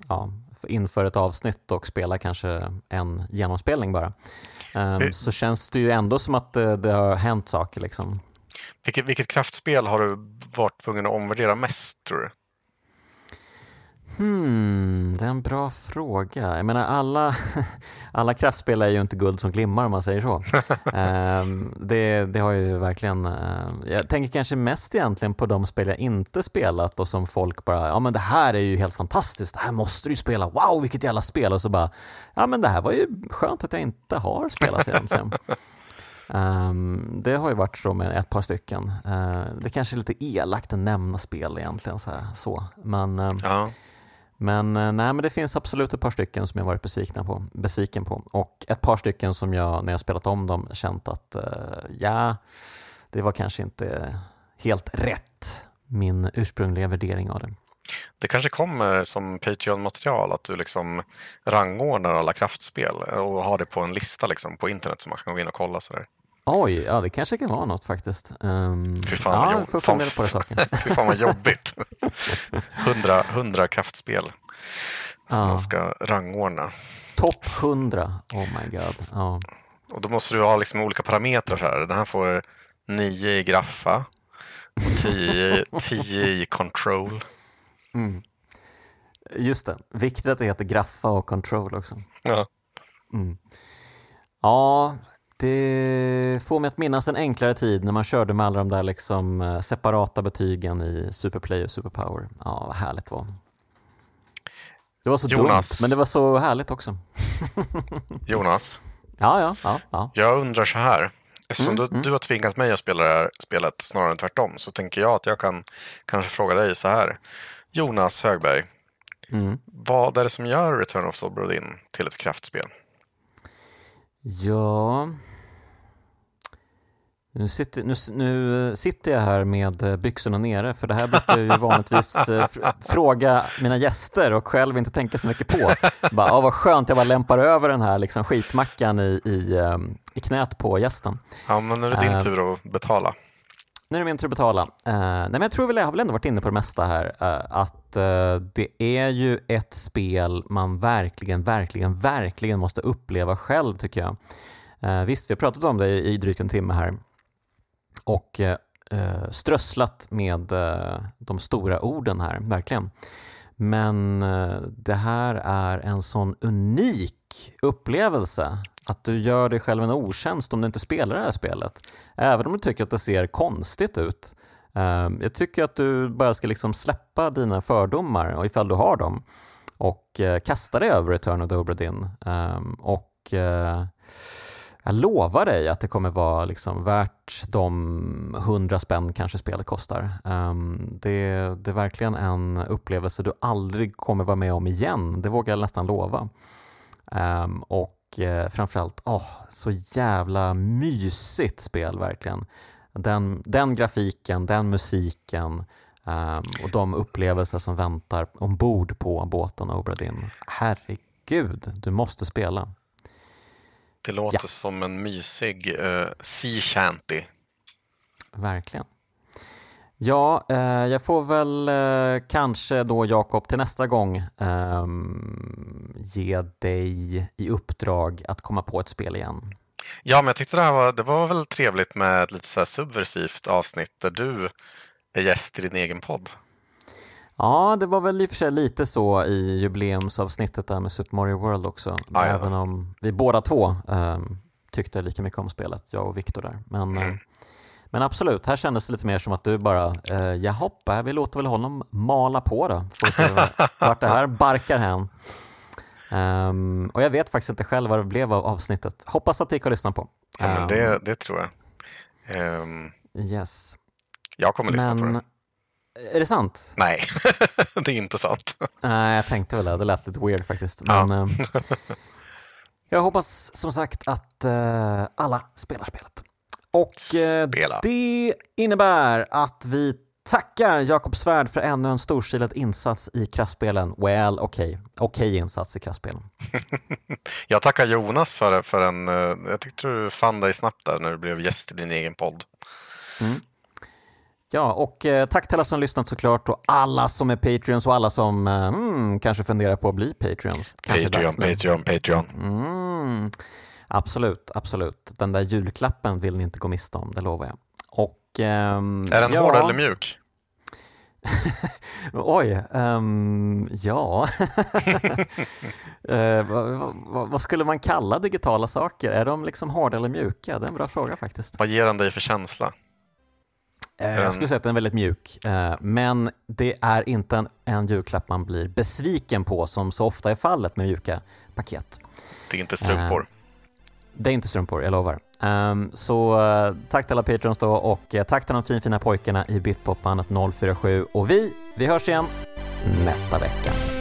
ja, inför ett avsnitt och spelar kanske en genomspelning bara. Um, så känns det ju ändå som att det, det har hänt saker. Liksom. Vilket, vilket kraftspel har du varit tvungen att omvärdera mest, tror du? Hmm, det är en bra fråga. Jag menar alla, alla kraftspel är ju inte guld som glimmar om man säger så. um, det, det har ju verkligen, uh, jag tänker kanske mest egentligen på de spel jag inte spelat och som folk bara, ja men det här är ju helt fantastiskt, det här måste du ju spela, wow vilket jävla spel och så bara, ja men det här var ju skönt att jag inte har spelat egentligen. Um, det har ju varit så med ett par stycken. Uh, det kanske är lite elakt att nämna spel egentligen så, här, så. men uh, ja. Men, eh, nej, men det finns absolut ett par stycken som jag varit besviken på, besviken på och ett par stycken som jag när jag spelat om dem känt att uh, ja, det var kanske inte helt rätt min ursprungliga värdering av det. Det kanske kommer som Patreon-material att du liksom rangordnar alla kraftspel och har det på en lista liksom på internet som man kan gå in och kolla. Sådär. Oj, ja det kanske kan vara något faktiskt. Um, Fy fan ja, får fundera på det saken. Fy fan vad jobbigt. hundra, hundra kraftspel som ja. man ska rangordna. Topp hundra, oh my god. Ja. Och då måste du ha liksom olika parametrar. Så här. Den här får nio i graffa och tio, tio i control. Mm. Just det, viktigt att det heter graffa och control också. Ja. Mm. Ja, det får mig att minnas en enklare tid när man körde med alla de där liksom eh, separata betygen i Superplay och Superpower. Ja, vad härligt det var. Det var så Jonas. dumt, men det var så härligt också. Jonas? Ja, ja, ja, ja. Jag undrar så här. Eftersom mm, du, mm. du har tvingat mig att spela det här spelet snarare än tvärtom så tänker jag att jag kan kanske fråga dig så här. Jonas Högberg, mm. vad är det som gör Return of Solbrodin till ett kraftspel? Ja, nu sitter, nu, nu sitter jag här med byxorna nere, för det här brukar jag ju vanligtvis eh, fråga mina gäster och själv inte tänka så mycket på. Bara, ah, vad skönt, jag bara lämpar över den här liksom, skitmackan i, i, ehm, i knät på gästen. Ja, men nu är det din uh, tur att betala. Nu är det min tur att betala. Uh, nej, men jag tror väl, jag har väl ändå varit inne på det mesta här, uh, att eh, det är ju ett spel man verkligen, verkligen, verkligen måste uppleva själv tycker jag. visst, vi har pratat om det i drygt en timme här, och strösslat med de stora orden här, verkligen. Men det här är en sån unik upplevelse att du gör dig själv en otjänst om du inte spelar det här spelet. Även om du tycker att det ser konstigt ut. Ehm, jag tycker att du bara ska liksom släppa dina fördomar, och ifall du har dem, och eh, kasta dig över Return of the Obra Dinn. Och ehm, eh, jag lovar dig att det kommer vara liksom värt de hundra spänn kanske spelet kostar. Ehm, det, det, är verkligen en upplevelse du aldrig kommer vara med om igen, det vågar jag nästan lova. Och uh, framförallt, oh, så jävla mysigt spel verkligen. Den, den grafiken, den musiken um, och de upplevelser som väntar ombord på båten Obra Dinn. Herregud, du måste spela. Det låter ja. som en mysig uh, sea shanty. Verkligen. Ja, eh, jag får väl eh, kanske då Jakob till nästa gång eh, ge dig i uppdrag att komma på ett spel igen. Ja, men jag tyckte det här var, det var väl trevligt med ett lite så subversivt avsnitt där du är gäst i din egen podd. Ja, det var väl i och för sig lite så i jubileumsavsnittet där med Super Mario World också. Ah, även om vi båda två um, tyckte lika mycket om spelet, jag och Viktor där. Men, mm. Uh, men absolut, här kändes det lite mer som att du bara, uh, jaha, vi låter väl honom mala på då. Får se vart det här barkar hän. Um, och jag vet faktiskt inte själv vad det blev av avsnittet. Hoppas att det gick att lyssna på. Ja, men det, ehm. det tror jag. Um, yes. Jag kommer lyssna men, på det. Är det sant? Nej, det är inte sant. Nej, jag tänkte väl det. Det lät lite weird faktiskt. Men, ja. Eh, jag hoppas som sagt att uh, alla spelar spelet. Och uh, Spela. det innebär att vi tackar Jakob Svärd för ännu en storstilad insats i kraftspelen. Well, okej. Okay. Okej okay insats i kraftspelen. jag tackar Jonas för, för en... Jag tyckte du fann dig snabbt där när du blev gäst i din egen podd. Mm. Ja, och eh, tack till alla som lyssnat såklart och alla som är Patreons och alla som eh, mm, kanske funderar på att bli Patreons. Kanske Patreon, Patreon, Patreon. Mm, absolut, absolut. Den där julklappen vill ni inte gå miste om, det lovar jag. Och, ehm, är den ja. hård eller mjuk? Oj, um, ja. uh, vad, vad, vad, skulle man kalla digitala saker? Är de liksom hårda eller mjuka? Det är en bra fråga faktiskt. Vad ger den dig för känsla? Uh, jag skulle säga att den är väldigt mjuk, uh, men det är inte en, en julklapp man blir besviken på som så ofta är fallet med mjuka paket. Det är inte strumpor? Det är inte strumpor, jag lovar. Um, så uh, tack till alla patrons då och uh, tack till de finfina pojkarna i Bitpopbandet 047 och vi, vi hörs igen nästa vecka.